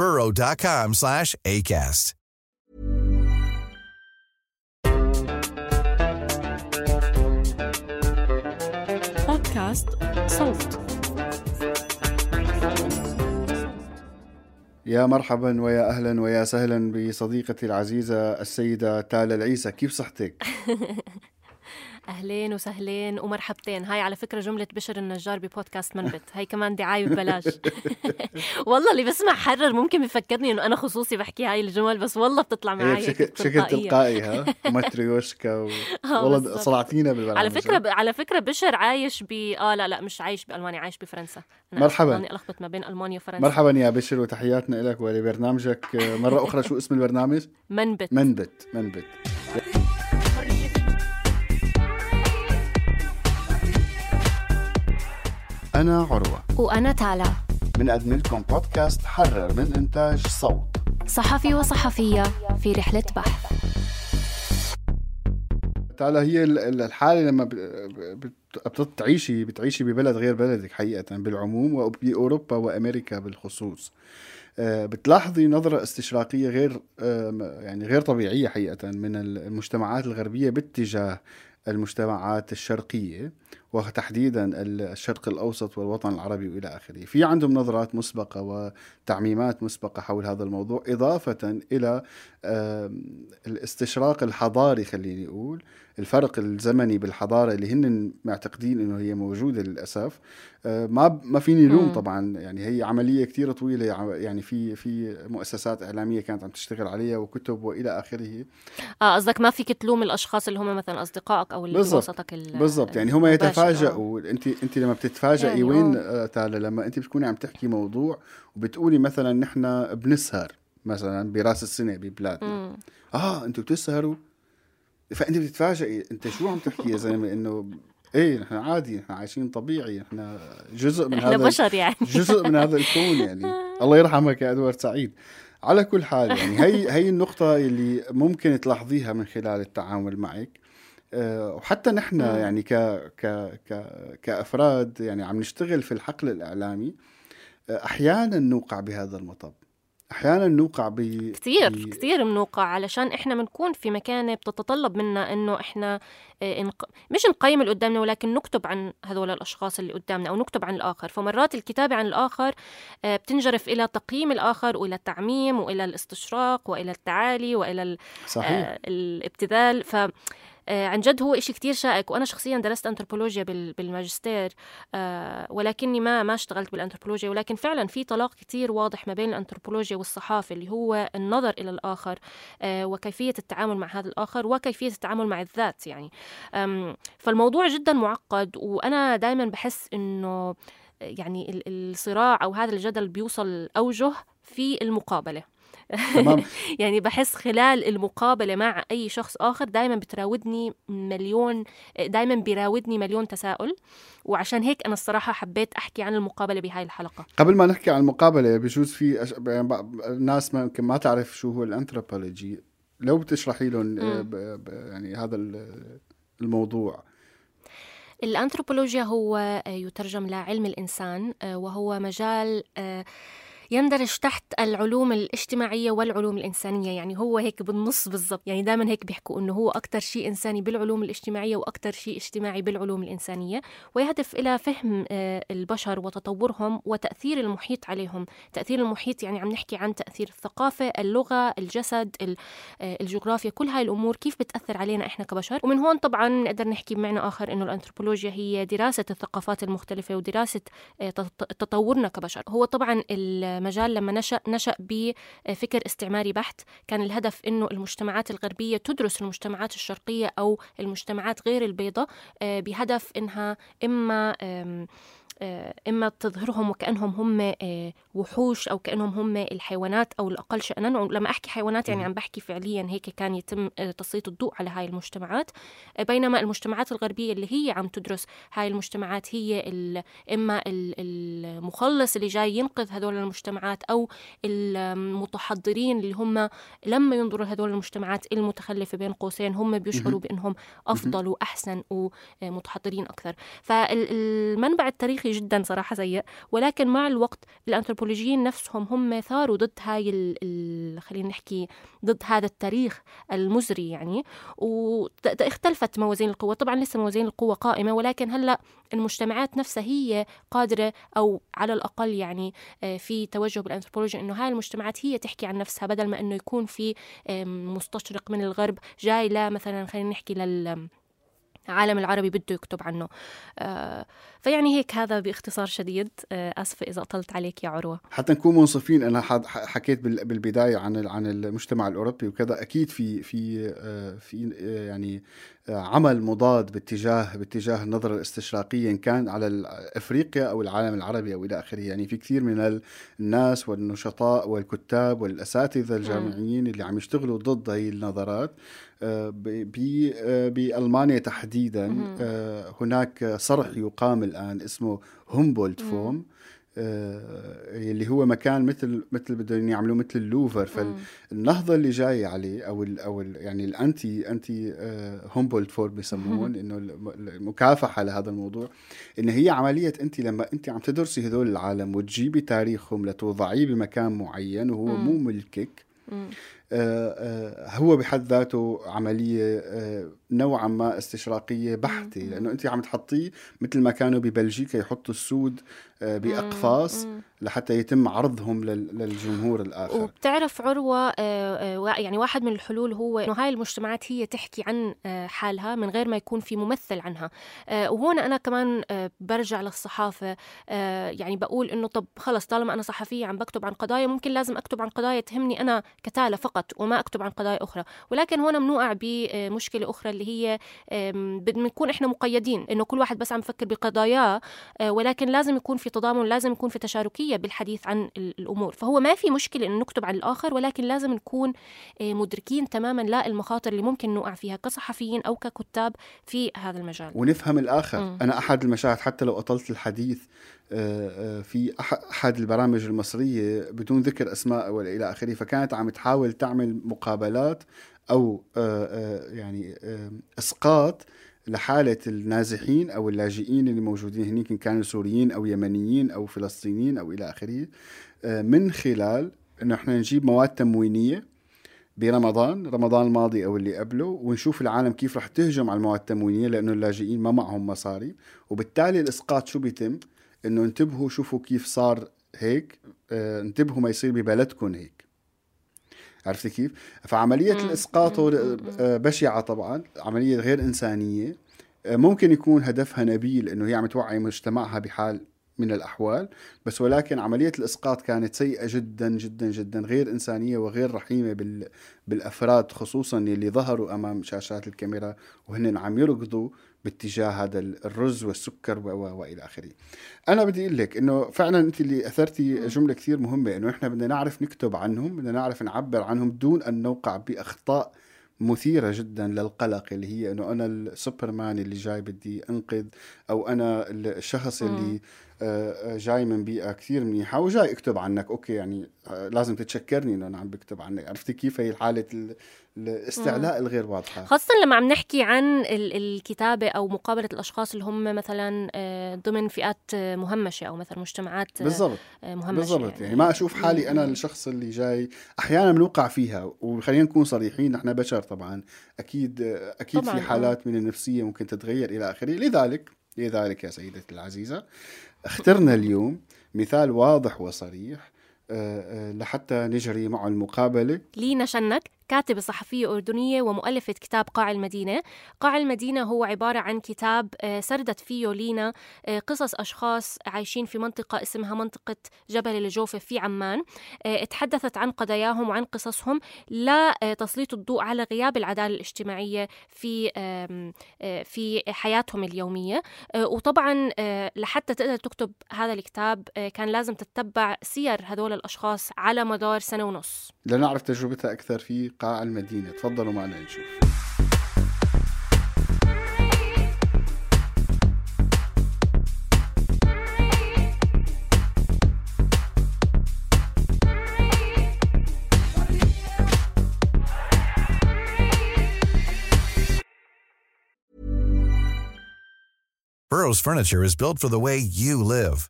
burrow.com slash ACAST. بودكاست صوت يا مرحبا ويا أهلا ويا سهلا بصديقتي العزيزة السيدة تالا العيسى كيف صحتك؟ أهلين وسهلين ومرحبتين. هاي على فكرة جملة بشر النجار ببودكاست منبت. هاي كمان دعاية ببلاش والله اللي بسمع حرر ممكن بفكرني إنه أنا خصوصي بحكي هاي الجمل بس والله بتطلع معي بشكل تلقائي ها؟ ماتريوشكا و... آه، والله. صلعتينا بالبرنامج على فكرة على فكرة بشر عايش ب آه لا لا مش عايش بألمانيا عايش بفرنسا. أنا مرحباً. أنا ألخبط ما بين ألمانيا وفرنسا. مرحبا يا بشر وتحياتنا لك ولبرنامجك. مرة أخرى شو اسم البرنامج؟ منبت. منبت منبت. أنا عروة. وأنا تالا. بنقدم لكم بودكاست حرر من إنتاج صوت. صحفي وصحفية في رحلة بحث. تعالى هي ال- ال- الحالة لما بتعيشي بتعيشي ببلد غير بلدك حقيقة بالعموم وبأوروبا وأمريكا بالخصوص. آه، بتلاحظي نظرة استشراقية غير آم، يعني غير طبيعية حقيقة من المجتمعات الغربية باتجاه المجتمعات الشرقية وتحديدا الشرق الأوسط والوطن العربي وإلى آخره. في عندهم نظرات مسبقة وتعميمات مسبقة حول هذا الموضوع إضافة إلى الاستشراق الحضاري خليني أقول الفرق الزمني بالحضارة اللي هن معتقدين أنه هي موجودة للأسف آه، ما ما فيني لوم. طبعا يعني هي عملية كتير طويلة ع- يعني في في مؤسسات إعلامية كانت عم تشتغل عليها وكتب وإلى آخره آه قصدك ما فيك تلوم الأشخاص اللي هم مثلا أصدقائك أو اللي. بوسطك ال- بالضبط يعني هم. يتفاجئوا انت أنت لما بتتفاجئي يعني وين آه. آه، تالا لما أنت بتكوني عم تحكي موضوع وبتقولي مثلا نحن بنسهر مثلا براس السنة ببلادنا. آه أنتوا بتسهروا فأنت بتتفاجئي أنت شو عم تحكي يا زلمة؟ إنه إيه نحن عادي نحن عايشين طبيعي نحن جزء من هذا بشر يعني. جزء من هذا الكون يعني. الله يرحمك يا أدوارد سعيد. على كل حال يعني هي هي النقطة اللي ممكن تلاحظيها من خلال التعامل معك. آه، وحتى نحن. يعني ك ك ك كأفراد يعني عم نشتغل في الحقل الإعلامي. آه، أحيانا نوقع بهذا المطب. أحيانا نوقع ب كثير ب- كثير بنوقع علشان إحنا بنكون في مكانه بتتطلب منا إنه إحنا آه، نق... مش نقيم اللي قدامنا ولكن نكتب عن هذول الأشخاص اللي قدامنا أو نكتب عن الآخر. فمرات الكتابة عن الآخر آه، بتنجرف إلى تقييم الآخر وإلى التعميم وإلى الاستشراق وإلى التعالي وإلى ال... صحيح. آه، الابتذال. ف عن جد هو إشي كتير شائك وأنا شخصيا درست أنثروبولوجيا بال- بالماجستير آه، ولكني ما ما اشتغلت بالأنثروبولوجيا ولكن فعلا في طلاق كتير واضح ما بين الأنثروبولوجيا والصحافة اللي هو النظر إلى الآخر آه، وكيفية التعامل مع هذا الآخر وكيفية التعامل مع الذات يعني. فالموضوع جدا معقد وأنا دائما بحس إنه يعني ال- الصراع أو هذا الجدل بيوصل أوجه في المقابلة. تمام. يعني بحس خلال المقابلة مع أي شخص آخر دائما بتراودني مليون دائما بيراودني مليون تساؤل. وعشان هيك أنا الصراحة حبيت أحكي عن المقابلة بهاي الحلقة. قبل ما نحكي عن المقابلة بجوز في أش... يعني بعض الناس ما يمكن ما تعرف شو هو الانثروبولوجي. لو بتشرحي لهم آه، ب... ب... يعني هذا ال- الموضوع. الأنثروبولوجيا هو آه، يترجم لعلم الإنسان آه، وهو مجال يندرج تحت العلوم الاجتماعية والعلوم الإنسانية. يعني هو هيك بالنص بالضبط. يعني دائما هيك بيحكوا إنه هو أكثر شيء إنساني بالعلوم الاجتماعية وأكثر شيء اجتماعي بالعلوم الإنسانية. ويهدف إلى فهم آه، البشر وتطورهم وتأثير المحيط عليهم. تأثير المحيط يعني عم نحكي عن تأثير الثقافة اللغة الجسد آه، الجغرافيا. كل هاي الأمور كيف بتأثر علينا إحنا كبشر؟ ومن هون طبعا نقدر نحكي بمعنى آخر إنه الأنثروبولوجيا هي دراسة الثقافات المختلفة ودراسة آه، تطورنا كبشر. هو طبعا المجال لما نشأ نشأ بفكر استعماري بحت. كان الهدف إنه المجتمعات الغربية تدرس المجتمعات الشرقية أو المجتمعات غير البيضاء آه، بهدف إنها إما آه، إما تظهرهم وكأنهم هم آه، وحوش أو كأنهم هم الحيوانات أو الأقل شأنا. لما أحكي حيوانات يعني عم بحكي فعليا هيك كان يتم آه، تسليط الضوء على هاي المجتمعات. بينما المجتمعات الغربية اللي هي عم تدرس هاي المجتمعات هي إما المخلص اللي جاي ينقذ هدول المجتمعات أو المتحضرين اللي هم لما ينظروا هدول المجتمعات المتخلفة بين قوسين هم بيشعروا بأنهم أفضل وأحسن ومتحضرين أكثر. فالمنبع التاريخي تاريخي جدا صراحة سيء. ولكن مع الوقت الأنثروبولوجيين نفسهم هم ثاروا ضد هاي ال خلينا نحكي ضد هذا التاريخ المزري يعني. واختلفت موازين القوة. طبعا لسه موازين القوة قائمة ولكن هلأ المجتمعات نفسها هي قادرة أو على الأقل يعني آه، في توجه بالأنثروبولوجيا إنه هاي المجتمعات هي تحكي عن نفسها بدل ما إنه يكون في مستشرق من الغرب جاي لا مثلا خلينا نحكي لل العالم العربي بده يكتب عنه. آه فيعني هيك هذا باختصار شديد. آه آسفة إذا أطلت عليك يا عروة. حتى نكون منصفين أنا حكيت بالبداية عن عن المجتمع الأوروبي وكذا. أكيد في في آه في يعني عمل مضاد باتجاه باتجاه النظرة الاستشراقية إن كان على أفريقيا أو العالم العربي أو إلى آخره. يعني في كثير من الناس والنشطاء والكتاب والأساتذة الجامعيين اللي عم يشتغلوا ضد هي النظرات. بألمانيا تحديدا آه، هناك صرح يقام الآن اسمه هومبولت فورم اللي هو مكان مثل مثل بدهم يعملوه مثل اللوفر. فالنهضة اللي جاية عليه أو ال أو ال يعني ال anti anti هومبولت فورم بيسمون إنه المكافحه لهذا الموضوع إن هي عملية أنت لما أنت عم تدرسي هذول العالم وتجيبي تاريخهم لتوضعيه بمكان معين وهو مو ملكك آه، آه، هو بحد ذاته عملية آه، نوعا ما استشراقية بحتة لأنه أنت عم تحطيه مثل ما كانوا ببلجيكا يحطوا السود بأقفاص لحتى يتم عرضهم للجمهور الآخر. وبتعرف عروة يعني واحد من الحلول هو أنه هاي المجتمعات هي تحكي عن حالها من غير ما يكون في ممثل عنها. وهون أنا كمان برجع للصحافة يعني بقول أنه طب خلص طالما أنا صحفية عم بكتب عن قضايا ممكن لازم أكتب عن قضايا تهمني أنا كتالة فقط فقط وما أكتب عن قضايا أخرى. ولكن هون بنوقع بمشكلة أخرى اللي هي بنكون إحنا مقيدين إنه كل واحد بس عم يفكر بقضاياه آه، ولكن لازم يكون في تضامن لازم يكون في تشاركية بالحديث عن الأمور. فهو ما في مشكلة إنه نكتب عن الآخر ولكن لازم نكون آه، مدركين تماما لا المخاطر اللي ممكن نوقع فيها كصحفيين أو ككتاب في هذا المجال. ونفهم الآخر. م. أنا أحد المشاهد حتى لو أطلت الحديث آه، في أحد البرامج المصرية بدون ذكر أسماء ولا إلى آخره فكانت عم تحاول تعمل مقابلات أو آه، يعني إسقاط لحالة النازحين أو اللاجئين اللي موجودين هناك إن كانوا سوريين أو يمنيين أو فلسطينيين أو إلى آخره. من خلال إنه إحنا نجيب مواد تموينية برمضان رمضان الماضي أو اللي قبله ونشوف العالم كيف رح تهجم على المواد التموينية لأنه اللاجئين ما معهم مصاري. وبالتالي الإسقاط شو بيتم؟ إنه انتبهوا شوفوا كيف صار هيك. انتبهوا ما يصير ببلدكم هيك. عرفتي كيف؟ فعملية الإسقاط آه، بشعة طبعا عملية غير إنسانية. آه، ممكن يكون هدفها نبيل إنه هي عم توعي مجتمعها بحال من الأحوال بس ولكن عملية الإسقاط كانت سيئة جدا جدا جدا غير إنسانية وغير رحيمة بال بالأفراد خصوصا اللي ظهروا أمام شاشات الكاميرا وهن عم يركضوا. باتجاه هذا الرز والسكر وإلى آخره. أنا بدي أقول لك إنه فعلا أنت اللي اثرتي جملة كثير مهمة إنه إحنا بدنا نعرف نكتب عنهم، بدنا نعرف نعبر عنهم دون أن نوقع بأخطاء مثيرة جدا للقلق اللي هي إنه أنا السوبرمان اللي جاي بدي أنقذ أو أنا الشخص اللي جاي من بيئة كثير منيحة وجاي اكتب عنك. okay يعني لازم تتشكرني إنه أنا عم بكتب عنك. عرفتي كيف هي حالة الاستعلاء الغير واضحة؟ خاصة لما عم نحكي عن الكتابة أو مقابلة الأشخاص اللي هم مثلا ضمن فئات مهمشة أو مثلا مجتمعات بالضبط. مهمشة بالضبط. يعني. يعني ما أشوف حالي أنا الشخص اللي جاي أحيانا بنوقع فيها وخلينا نكون صريحين نحن بشر طبعا. أكيد أكيد طبعاً. في حالات من النفسية ممكن تتغير إلى آخره. لذلك لذلك يا سيدتي العزيزة اخترنا اليوم مثال واضح وصريح آه، آه، لحتى نجري معه المقابلة. لينا شنك كاتبة صحفية أردنية ومؤلفة كتاب قاع المدينة. قاع المدينة هو عبارة عن كتاب آه، سردت فيه لينا آه، قصص أشخاص عايشين في منطقة اسمها منطقة جبل الجوفة في عمان. آه، تحدثت عن قضاياهم وعن قصصهم لتسليط الضوء على غياب العدالة الاجتماعية في في حياتهم اليومية. وطبعا لحتى تقدر تكتب هذا الكتاب كان لازم تتبع سير هذول الأشخاص على مدار سنة ونص. لنعرف تجربتها أكثر في قاع المدينة تفضلوا معنا نشوف Burroughs Furniture is built for the way you live.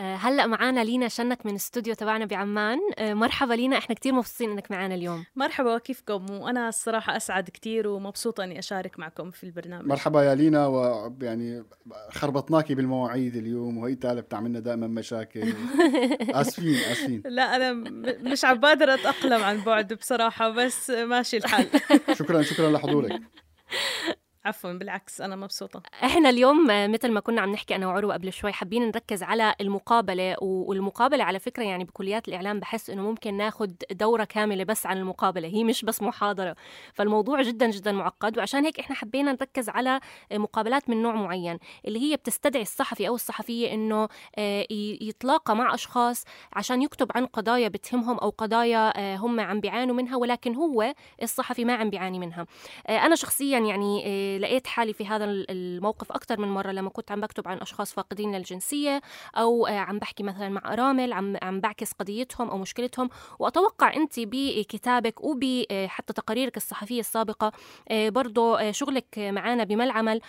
هلأ معانا لينا شنك من الاستوديو تبعنا بعمان. آه، مرحبا لينا إحنا كتير مبسوطين إنك معنا اليوم. مرحبا كيفكم؟ وأنا الصراحة أسعد كتير ومبسوطة إني أشارك معكم في البرنامج. مرحبا يا لينا ويعني خربطناكي بالمواعيد اليوم وهي تالا بتعملنا دائما مشاكل. آسفين آسفين. لا أنا مش عم بقدر أتأقلم عن بعد بصراحة بس ماشي الحال. شكرا شكرا لحضورك. عفوا بالعكس أنا مبسوطة. إحنا اليوم مثل ما كنا عم نحكي أنا وعروة قبل شوي حابين نركز على المقابلة والمقابلة على فكرة يعني بكليات الإعلام بحس إنه ممكن ناخذ دورة كاملة بس عن المقابلة هي مش بس محاضرة. فالموضوع جدا جدا معقد وعشان هيك إحنا حبينا نركز على مقابلات من نوع معين اللي هي بتستدعي الصحفي أو الصحفية إنه آه، يتلاقى مع أشخاص عشان يكتب عن قضايا بتهمهم أو قضايا آه، هم عم بيعانوا منها ولكن هو الصحفي ما عم بيعاني منها. آه، أنا شخصيا يعني لقيت حالي في هذا الموقف أكثر من مرة لما كنت عم بكتب عن أشخاص فاقدين للجنسية أو آه، عم بحكي مثلا مع أرامل عم عم بعكس قضيتهم أو مشكلتهم. وأتوقع أنت بكتابك وبحتى تقاريرك الصحفية السابقة آه، برضو آه، شغلك معنا بما العمل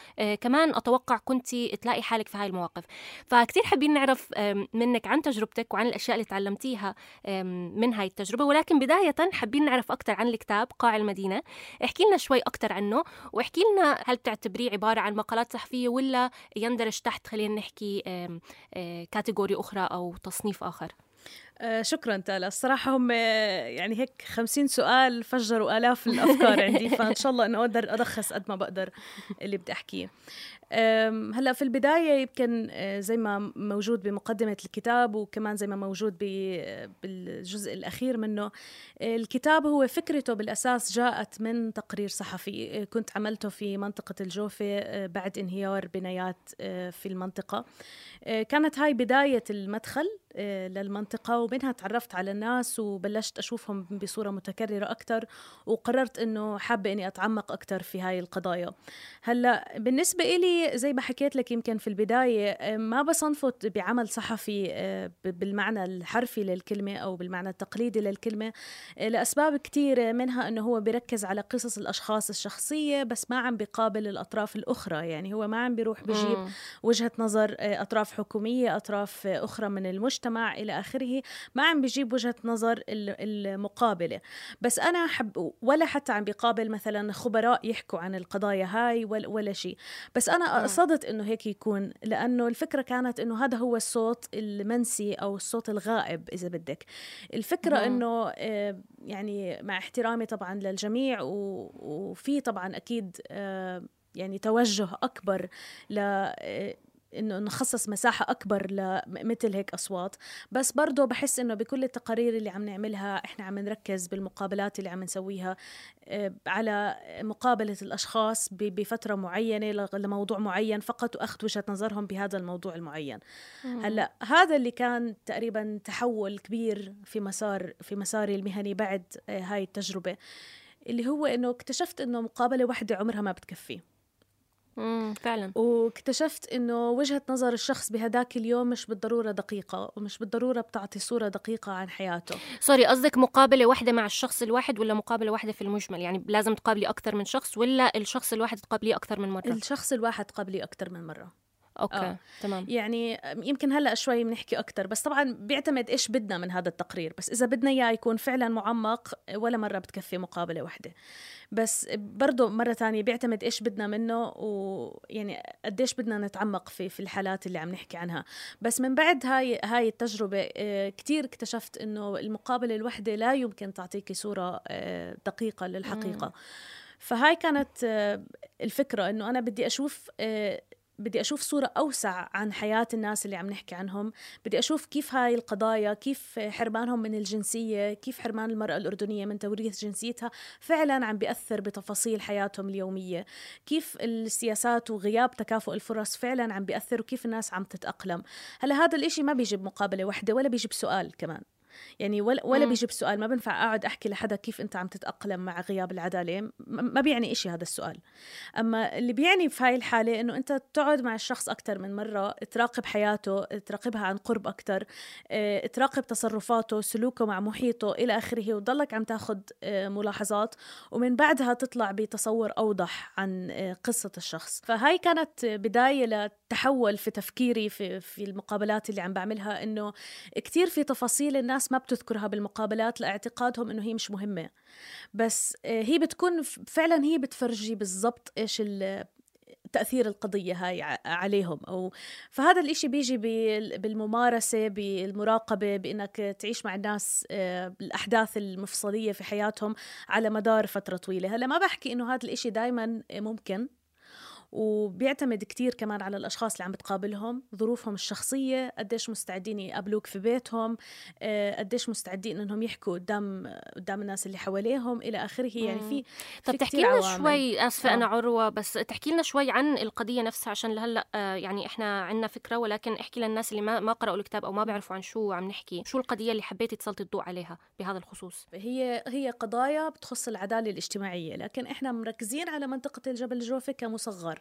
كمان أتوقع كنت تلاقي حالك في هاي المواقف. فكتير حابين نعرف منك عن تجربتك وعن الأشياء اللي تعلمتيها من هاي التجربة. ولكن بداية حابين نعرف أكثر عن الكتاب قاع المدينة. احكي لنا شوي أكثر عنه واحكي لنا هل بتعتبريه عبارة عن مقالات صحفية ولا يندرج تحت خلينا نحكي كاتيجوري أخرى أو تصنيف آخر؟ آه شكرا تالا. الصراحة هم يعني هيك خمسين سؤال فجروا آلاف الأفكار عندي فإن شاء الله أنه أقدر ألخص قد ما بقدر اللي بدي أحكيه. هلأ في البداية يمكن آه، زي ما موجود بمقدمة الكتاب وكمان زي ما موجود بالجزء الأخير منه الكتاب هو فكرته بالأساس جاءت من تقرير صحفي. آه، كنت عملته في منطقة الجوفة آه، بعد انهيار بنايات في المنطقة. كانت هاي بداية المدخل للمنطقة ومنها تعرفت على الناس وبلشت أشوفهم بصورة متكررة أكثر وقررت إنه حابة إني أتعمق أكثر في هاي القضايا. هلأ بالنسبة إلي زي ما حكيت لك يمكن في البداية ما بصنفه بعمل صحفي آه، بالمعنى الحرفي للكلمة أو بالمعنى التقليدي للكلمة. آه، لأسباب كثيرة منها إنه هو بيركز على قصص الأشخاص الشخصية بس ما عم بيقابل الأطراف الأخرى. يعني هو ما عم بيروح بجيب وجهة نظر آه، أطراف حكومية أطراف أخرى من المجتمع إلى آخره. ما عم بيجيب وجهة نظر المقابلة. بس أنا حب ولا حتى عم بيقابل مثلا خبراء يحكوا عن القضايا هاي ولا, ولا شيء بس أنا قصدت إنه هيك يكون لأنه الفكرة كانت إنه هذا هو الصوت المنسي أو الصوت الغائب إذا بدك. الفكرة إنه آه، يعني مع احترامي طبعا للجميع وفي طبعا أكيد آه، يعني توجه أكبر ل آه، إنه نخصص مساحة أكبر لمثل هيك أصوات. بس برضه بحس إنه بكل التقارير اللي عم نعملها إحنا عم نركز بالمقابلات اللي عم نسويها آه، على مقابلة الأشخاص بفترة معينة لموضوع معين فقط وأخذ وجهة نظرهم بهذا الموضوع المعين. هلأ هذا اللي كان تقريبا تحول كبير في مسار في مساري المهني بعد آه، هاي التجربة. اللي هو إنه اكتشفت إنه مقابلة واحدة عمرها ما بتكفي. امم فعلا. واكتشفت إنه وجهة نظر الشخص بهداك اليوم مش بالضرورة دقيقة ومش بالضرورة بتعطي صورة دقيقة عن حياته. sorry قصدك مقابلة واحدة مع الشخص الواحد ولا مقابلة واحدة في المجمل؟ يعني لازم تقابلي أكثر من شخص ولا الشخص الواحد تقابليه أكثر من مرة؟ الشخص الواحد تقابليه أكثر من مرة. okay آه. تمام. يعني يمكن هلأ شوي بنحكي أكثر بس طبعا بيعتمد إيش بدنا من هذا التقرير. بس إذا بدنا إياه يكون فعلا معمق ولا مرة بتكفي مقابلة واحدة. بس برضه مرة تانية بيعتمد إيش بدنا منه ويعني قديش بدنا نتعمق في في الحالات اللي عم نحكي عنها. بس من بعد هاي هاي التجربة آه، كتير اكتشفت إنه المقابلة الوحدة لا يمكن تعطيكي صورة آه، دقيقة للحقيقة. مم. فهاي كانت آه، الفكرة إنه أنا بدي أشوف بدي أشوف صورة أوسع عن حياة الناس اللي عم نحكي عنهم. بدي أشوف كيف هاي القضايا كيف حرمانهم من الجنسية كيف حرمان المرأة الأردنية من توريث جنسيتها فعلا عم بيأثر بتفاصيل حياتهم اليومية. كيف السياسات وغياب تكافؤ الفرص فعلا عم بيأثر وكيف الناس عم تتأقلم. هلا هذا الإشي ما بيجي بمقابلة واحدة ولا بيجي بسؤال كمان. يعني ولا ولا بيجي بسؤال ما بنفع أقعد أحكي لحدا كيف أنت عم تتأقلم مع غياب العدالة. ما بيعني إشي هذا السؤال. أما اللي بيعني في هاي الحالة إنه أنت تقعد مع الشخص أكثر من مرة تراقب حياته تراقبها عن قرب أكثر آه، تراقب تصرفاته سلوكه مع محيطه إلى آخره وتضلك عم تاخذ آه، ملاحظات ومن بعدها تطلع بتصور أوضح عن آه، قصة الشخص. فهاي كانت بداية لتحول في تفكيري في في المقابلات اللي عم بعملها إنه كثير في تفاصيل الناس ما بتذكرها بالمقابلات لاعتقادهم إنه هي مش مهمة. بس آه، هي بتكون فعلا هي بتفرجي بالضبط إيش تأثير القضية هاي عليهم. أو فهذا الإشي بيجي بالممارسة بالمراقبة بإنك تعيش مع الناس آه، الأحداث المفصلية في حياتهم على مدار فترة طويلة. هلأ ما بحكي إنه هذا الإشي دايما ممكن. وبيعتمد كتير كمان على الأشخاص اللي عم بتقابلهم ظروفهم الشخصية قديش مستعدين يقابلوك في بيتهم آه، قديش مستعدين إنهم يحكوا قدام قدام الناس اللي حواليهم إلى آخره. يعني في طب تحكي لنا شوي آسفة آه. أنا عروة بس تحكي لنا شوي عن القضية نفسها عشان لهلأ آه يعني إحنا عندنا فكرة ولكن احكي للناس اللي ما ما قرأوا الكتاب أو ما بيعرفوا عن شو عم نحكي شو القضية اللي حبيتي تسلطي الضوء عليها بهذا الخصوص؟ هي هي قضايا بتخص العدالة الاجتماعية لكن إحنا مركزين على منطقة الجبل الجوفي كمصغر.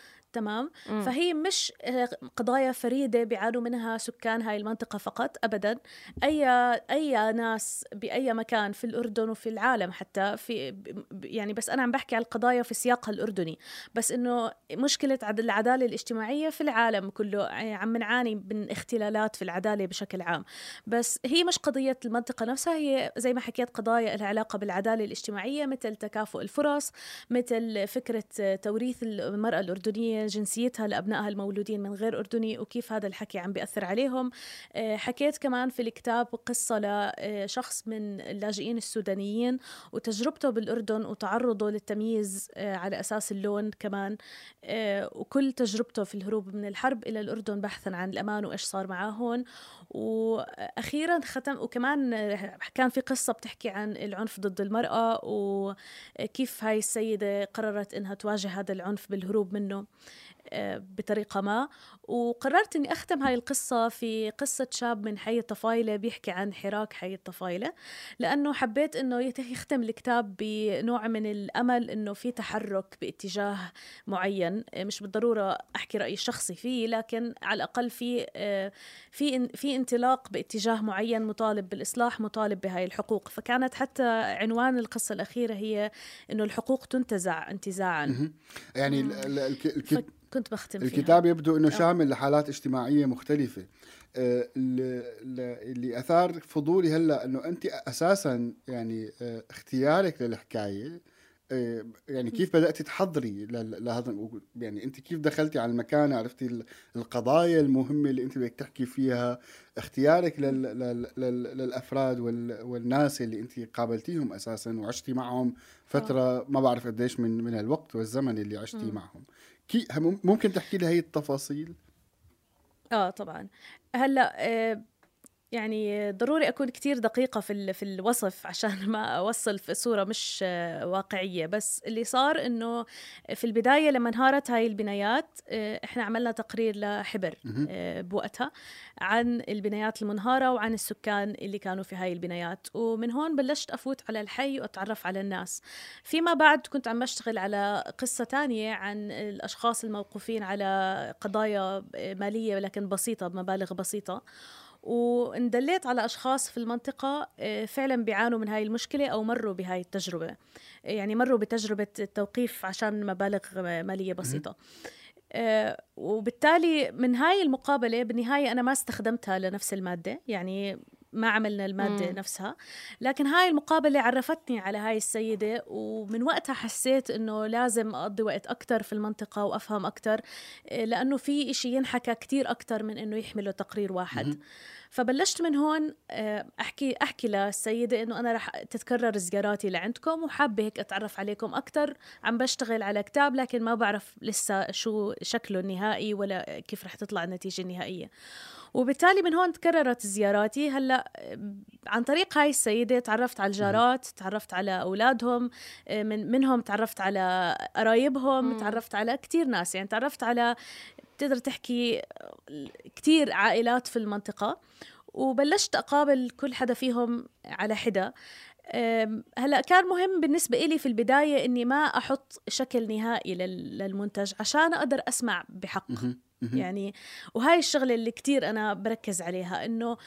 تمام؟ مم. فهي مش آه، قضايا فريدة بيعانوا منها سكان هاي المنطقة فقط ابدا. أي أي ناس بأي مكان في الأردن وفي العالم حتى في يعني بس أنا عم بحكي على القضايا في سياقها الأردني. بس إنه مشكلة العدالة الاجتماعية في العالم كله يعني عم نعاني من اختلالات في العدالة بشكل عام. بس هي مش قضية المنطقة نفسها هي زي ما حكيت قضايا لها علاقة بالعدالة الاجتماعية مثل تكافؤ الفرص مثل فكرة توريث المرأة الأردنية جنسيتها لأبنائها المولودين من غير أردني وكيف هذا الحكي عم بيأثر عليهم. آه، حكيت كمان في الكتاب قصة لشخص من اللاجئين السودانيين وتجربته بالأردن وتعرضه للتمييز آه، على أساس اللون كمان. آه، وكل تجربته في الهروب من الحرب إلى الأردن بحثا عن الأمان وإيش صار معاه هون وأخيرا ختم وكمان كان في قصة بتحكي عن العنف ضد المرأة وكيف هاي السيدة قررت إنها تواجه هذا العنف بالهروب منه. آه، بطريقة ما. وقررت أني أختم هاي القصة في قصة شاب من حي الطفايلة بيحكي عن حراك حي الطفايلة لأنه حبيت أنه يختم الكتاب بنوع من الأمل أنه في تحرك باتجاه معين. آه، مش بالضرورة أحكي رأيي الشخصي فيه لكن على الأقل في آه، في في انطلاق باتجاه معين مطالب بالإصلاح مطالب بهاي الحقوق. فكانت حتى عنوان القصة الأخيرة هي أنه الحقوق تنتزع انتزاعا. يعني كنت بختم الكتاب فيها. يبدو إنه آه. شامل لحالات اجتماعية مختلفة آه، اللي أثار فضولي هلأ إنه أنت أساسا يعني آه، اختيارك للحكاية يعني كيف بداتي تحضري لهذا يعني أنت كيف دخلتي على المكان عرفتي القضايا المهمة اللي أنت بدك تحكي فيها اختيارك للأفراد والناس اللي أنت قابلتيهم أساسا وعشتي معهم فترة ما بعرف قديش من من الوقت والزمن اللي عشتي معهم كي ممكن تحكي لي هي التفاصيل؟ آه طبعا. هلأ آه يعني ضروري أكون كتير دقيقة في في الوصف عشان ما أوصل في صورة مش واقعية. بس اللي صار إنه في البداية لما انهارت هاي البنايات آه، إحنا عملنا تقرير لحبر آه، بوقتها عن البنايات المنهارة وعن السكان اللي كانوا في هاي البنايات. ومن هون بلشت أفوت على الحي وأتعرف على الناس. فيما بعد كنت عم بشتغل على قصة تانية عن الأشخاص الموقوفين على قضايا مالية لكن بسيطة بمبالغ بسيطة. واندليت على أشخاص في المنطقة آه، فعلا بيعانوا من هاي المشكلة أو مروا بهاي التجربة. يعني مروا بتجربة التوقيف عشان مبالغ مالية بسيطة. آه، وبالتالي من هاي المقابلة بالنهاية أنا ما استخدمتها لنفس المادة. يعني ما عملنا المادة مم. نفسها لكن هاي المقابلة عرفتني على هاي السيدة ومن وقتها حسيت إنه لازم أقضي وقت أكثر في المنطقة وأفهم أكثر آه، لأنه في إشي ينحكى كتير أكثر من إنه يحمله تقرير واحد مم. فبلشت من هون آه، أحكي أحكي للسيدة إنه أنا رح تتكرر زياراتي لعندكم وحابة هيك أتعرف عليكم أكثر عم بشتغل على كتاب لكن ما بعرف لسه شو شكله النهائي ولا كيف رح تطلع النتيجة النهائية وبالتالي من هون تكررت زياراتي. هلا عن طريق هاي السيدة تعرفت على الجارات تعرفت على أولادهم آه، من منهم تعرفت على قرايبهم تعرفت على كتير ناس. يعني تعرفت على بتقدر تحكي كتير عائلات في المنطقة. وبلشت أقابل كل حدا فيهم على حدا. هلا كان مهم بالنسبة إلي في البداية إني ما أحط شكل نهائي للمنتج عشان أقدر أسمع بحق. يعني وهاي الشغلة اللي كتير أنا بركز عليها إنه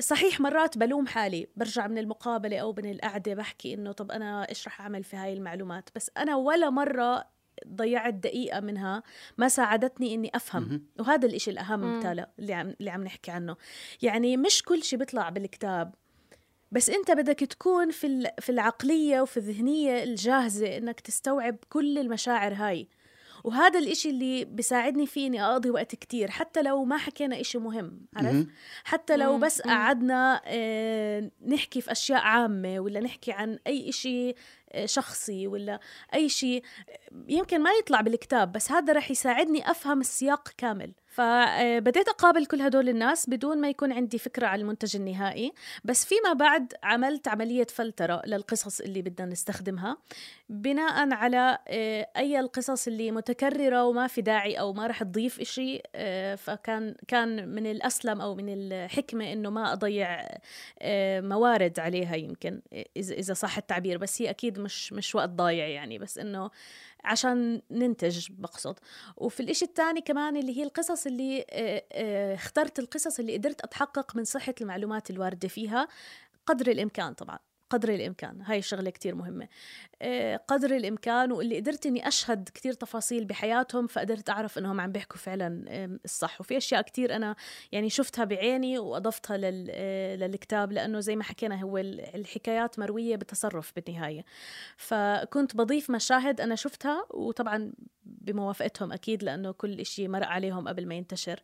صحيح مرات بلوم حالي برجع من المقابلة أو من القعدة بحكي إنه طب أنا إيش رح أعمل في هاي المعلومات؟ بس أنا ولا مرة ضيعت دقيقة منها ما ساعدتني إني أفهم. وهذا الإشي الأهم تالا اللي عم, اللي عم نحكي عنه. يعني مش كل شيء بيطلع بالكتاب. بس أنت بدك تكون في في العقلية وفي الذهنية الجاهزة إنك تستوعب كل المشاعر هاي. وهذا الإشي اللي بيساعدني فيه إني أقضي وقت كتير حتى لو ما حكينا إشي مهم عرف حتى لو بس قعدنا آه، نحكي في أشياء عامة ولا نحكي عن أي إشي آه، شخصي ولا أي شيء يمكن ما يطلع بالكتاب بس هذا رح يساعدني أفهم السياق كامل. فبديت أقابل كل هدول الناس بدون ما يكون عندي فكرة عن المنتج النهائي. بس فيما بعد عملت عملية فلترة للقصص اللي بدنا نستخدمها بناء على آه، أي القصص اللي متكررة وما في داعي أو ما رح تضيف إشي آه، فكان كان من الأسلم أو من الحكمة إنه ما أضيع آه، موارد عليها يمكن إذا صح التعبير. بس هي أكيد مش مش وقت ضايع يعني. بس إنه عشان ننتج بقصد. وفي الإشي الثاني كمان اللي هي القصص اللي آه، آه، اخترت القصص اللي قدرت أتحقق من صحة المعلومات الواردة فيها قدر الإمكان طبعا. قدر الإمكان. هاي الشغلة كتير مهمة. آه، قدر الإمكان واللي قدرت إني أشهد كتير تفاصيل بحياتهم فقدرت أعرف إنهم عم بيحكوا فعلا الصح. وفي أشياء كتير أنا يعني شفتها بعيني وأضفتها آه، للكتاب لأنه زي ما حكينا هو الحكايات مروية بتصرف بالنهاية. فكنت بضيف مشاهد أنا شفتها وطبعا بموافقتهم أكيد لأنه كل إشي مرق عليهم قبل ما ينتشر.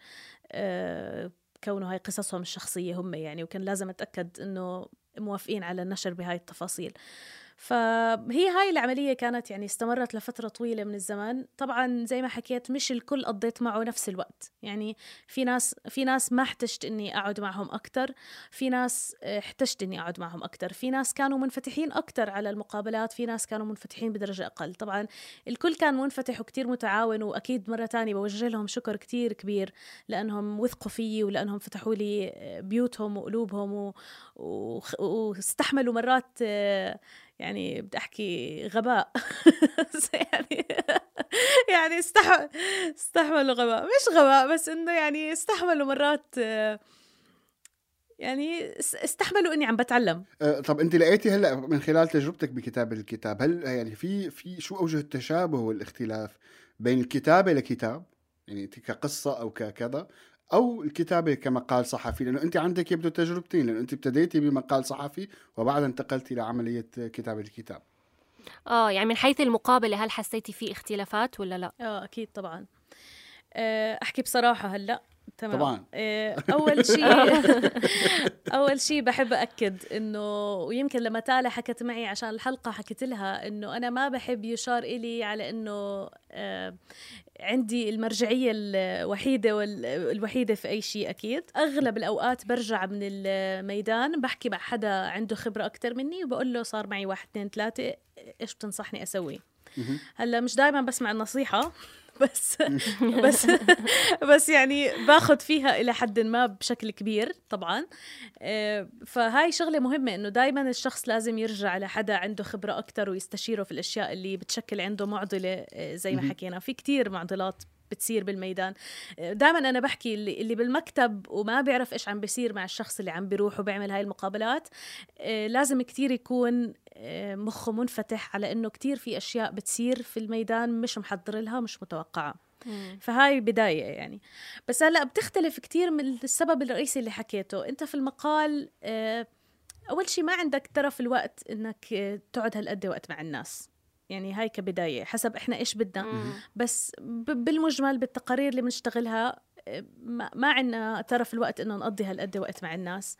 آه، كونه هاي قصصهم الشخصية هم يعني وكان لازم أتأكد إنه موافقين على النشر بهاي التفاصيل. فهي هاي العملية كانت يعني استمرت لفترة طويلة من الزمن طبعا زي ما حكيت مش الكل قضيت معه نفس الوقت. يعني في ناس في ناس ما احتجت إني أقعد معهم أكثر في ناس آه، احتجت إني أقعد معهم أكثر في ناس كانوا منفتحين أكثر على المقابلات. في ناس كانوا منفتحين بدرجة أقل. طبعا الكل كان منفتح وكتير متعاون وأكيد مرة تانية بوجه لهم شكر كتير كبير لأنهم وثقوا فيي ولأنهم فتحوا لي بيوتهم وقلوبهم و... و... واستحملوا مرات آه، يعني بدي أحكي غباء. يعني يعني استحمل استحملوا غباء. مش غباء بس إنه يعني استحملوا مرات يعني استحملوا إني عم بتعلم. أه طب انت لقيتي هلأ من خلال تجربتك بكتابه الكتاب هل يعني في في شو أوجه التشابه والاختلاف بين الكتابة لكتاب؟ يعني كقصة أو ككذا أو الكتابة كمقال صحفي لأنه أنت عندك يبدو تجربتين لأنه أنت ابتديتي بمقال صحفي وبعدها انتقلتي لعملية كتابة الكتاب. آه يعني من حيث المقابلة هل حسيتي في اختلافات ولا لا؟ آه أكيد طبعا. آه، أحكي بصراحة هلأ. تمام. طبعا. آه، أول شيء أول شيء بحب أكد إنه ويمكن لما تالا حكت معي عشان الحلقة حكيت لها إنه أنا ما بحب يشار إلي على إنه آه، عندي المرجعية الوحيدة والوحيدة في أي شيء أكيد. أغلب الأوقات برجع من الميدان بحكي مع حدا عنده خبرة أكتر مني وبقول له صار معي واحد اثنين ثلاثة إيش بتنصحني أسوي؟ هلأ مش دائما بسمع النصيحة. بس بس بس يعني باخذ فيها إلى حد ما بشكل كبير طبعا. آه، فهاي شغلة مهمة إنه دائما الشخص لازم يرجع لحدا عنده خبرة أكثر ويستشيره في الأشياء اللي بتشكل عنده معضلة آه، زي ما حكينا. في كتير معضلات بتصير بالميدان. دائما أنا بحكي اللي, اللي بالمكتب وما بيعرف إيش عم بيصير مع الشخص اللي عم بيروح وبيعمل هاي المقابلات آه، لازم كتير يكون آه، مخه منفتح على إنه كتير في أشياء بتصير في الميدان مش محضر لها مش متوقعة. فهاي بداية يعني. بس هلأ بتختلف كتير من السبب الرئيسي اللي حكيته. أنت في المقال آه، أول شيء ما عندك ترى الوقت إنك تقعد هالقد وقت مع الناس. يعني هاي كبداية حسب إحنا إيش بدنا. بس بالمجمل بالتقارير اللي بنشتغلها ما, عنا طرف الوقت إنه نقضي هالقد وقت مع الناس.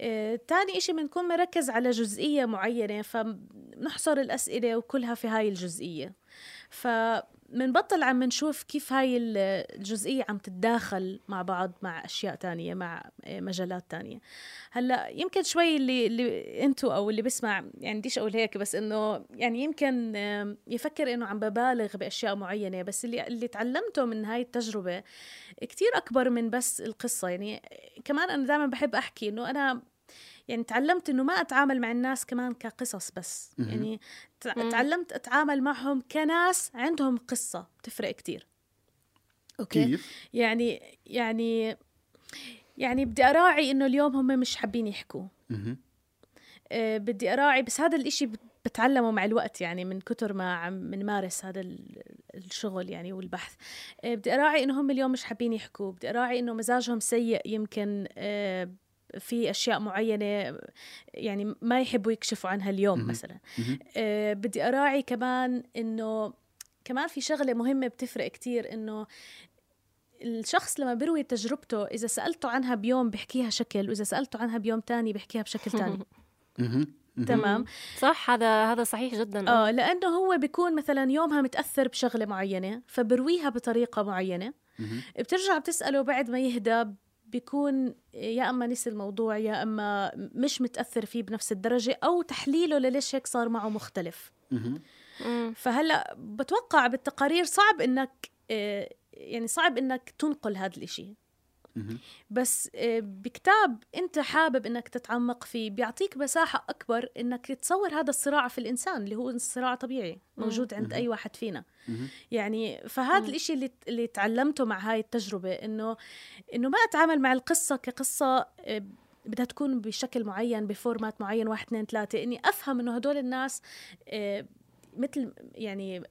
آه، تاني إشي بنكون مركز على جزئية معينة فنحصر الأسئلة وكلها في هاي الجزئية. ف منبطل عم نشوف كيف هاي الجزئية عم تتداخل مع بعض مع أشياء تانية مع مجالات تانية. هلأ يمكن شوي اللي اللي أنتو أو اللي بسمع يعني بديش أقول هيك بس إنه يعني يمكن يفكر إنه عم ببالغ بأشياء معينة بس اللي اللي تعلمته من هاي التجربة كتير أكبر من بس القصة. يعني كمان أنا دائما بحب أحكي إنه أنا يعني تعلمت إنه ما أتعامل مع الناس كمان كقصص بس. يعني تعلمت أتعامل معهم كناس عندهم قصة بتفرق كتير. أوكي. كيف؟ يعني يعني يعني بدي أراعي إنه اليوم هم مش حابين يحكوا. أه بدي أراعي بس هذا الإشي بتعلمه مع الوقت يعني من كتر ما عم نمارس هذا الشغل يعني والبحث. أه بدي أراعي إنه هم اليوم مش حابين يحكوا. بدي أراعي إنه مزاجهم سيء يمكن أه في أشياء معينة يعني ما يحبوا يكشفوا عنها اليوم مثلا. أه بدي أراعي كمان إنه كمان في شغلة مهمة بتفرق كتير إنه الشخص لما بروي تجربته إذا سألته عنها بيوم بحكيها شكل وإذا سألته عنها بيوم تاني بحكيها بشكل تاني. تمام. صح هذا هذا صحيح جدا. آه لأنه هو بيكون مثلا يومها متأثر بشغلة معينة فبرويها بطريقة معينة. بترجع بتسأله بعد ما يهدى بيكون يا أما نسي الموضوع يا أما مش متأثر فيه بنفس الدرجة أو تحليله لليش هيك صار معه مختلف. فهلأ بتوقع بالتقارير صعب إنك آه، يعني صعب إنك تنقل هذا الإشي. بس آه، بكتاب انت حابب انك تتعمق فيه بيعطيك مساحة أكبر إنك تصور هذا الصراع في الإنسان اللي هو صراع طبيعي موجود عند أي واحد فينا. يعني فهذا الإشي اللي اللي تعلمته مع هاي التجربة إنه إنه ما أتعامل مع القصة كقصة آه، بدها تكون بشكل معين بفورمات معين واحد اثنين ثلاثة إني أفهم إنه هدول الناس آه، مثل يعني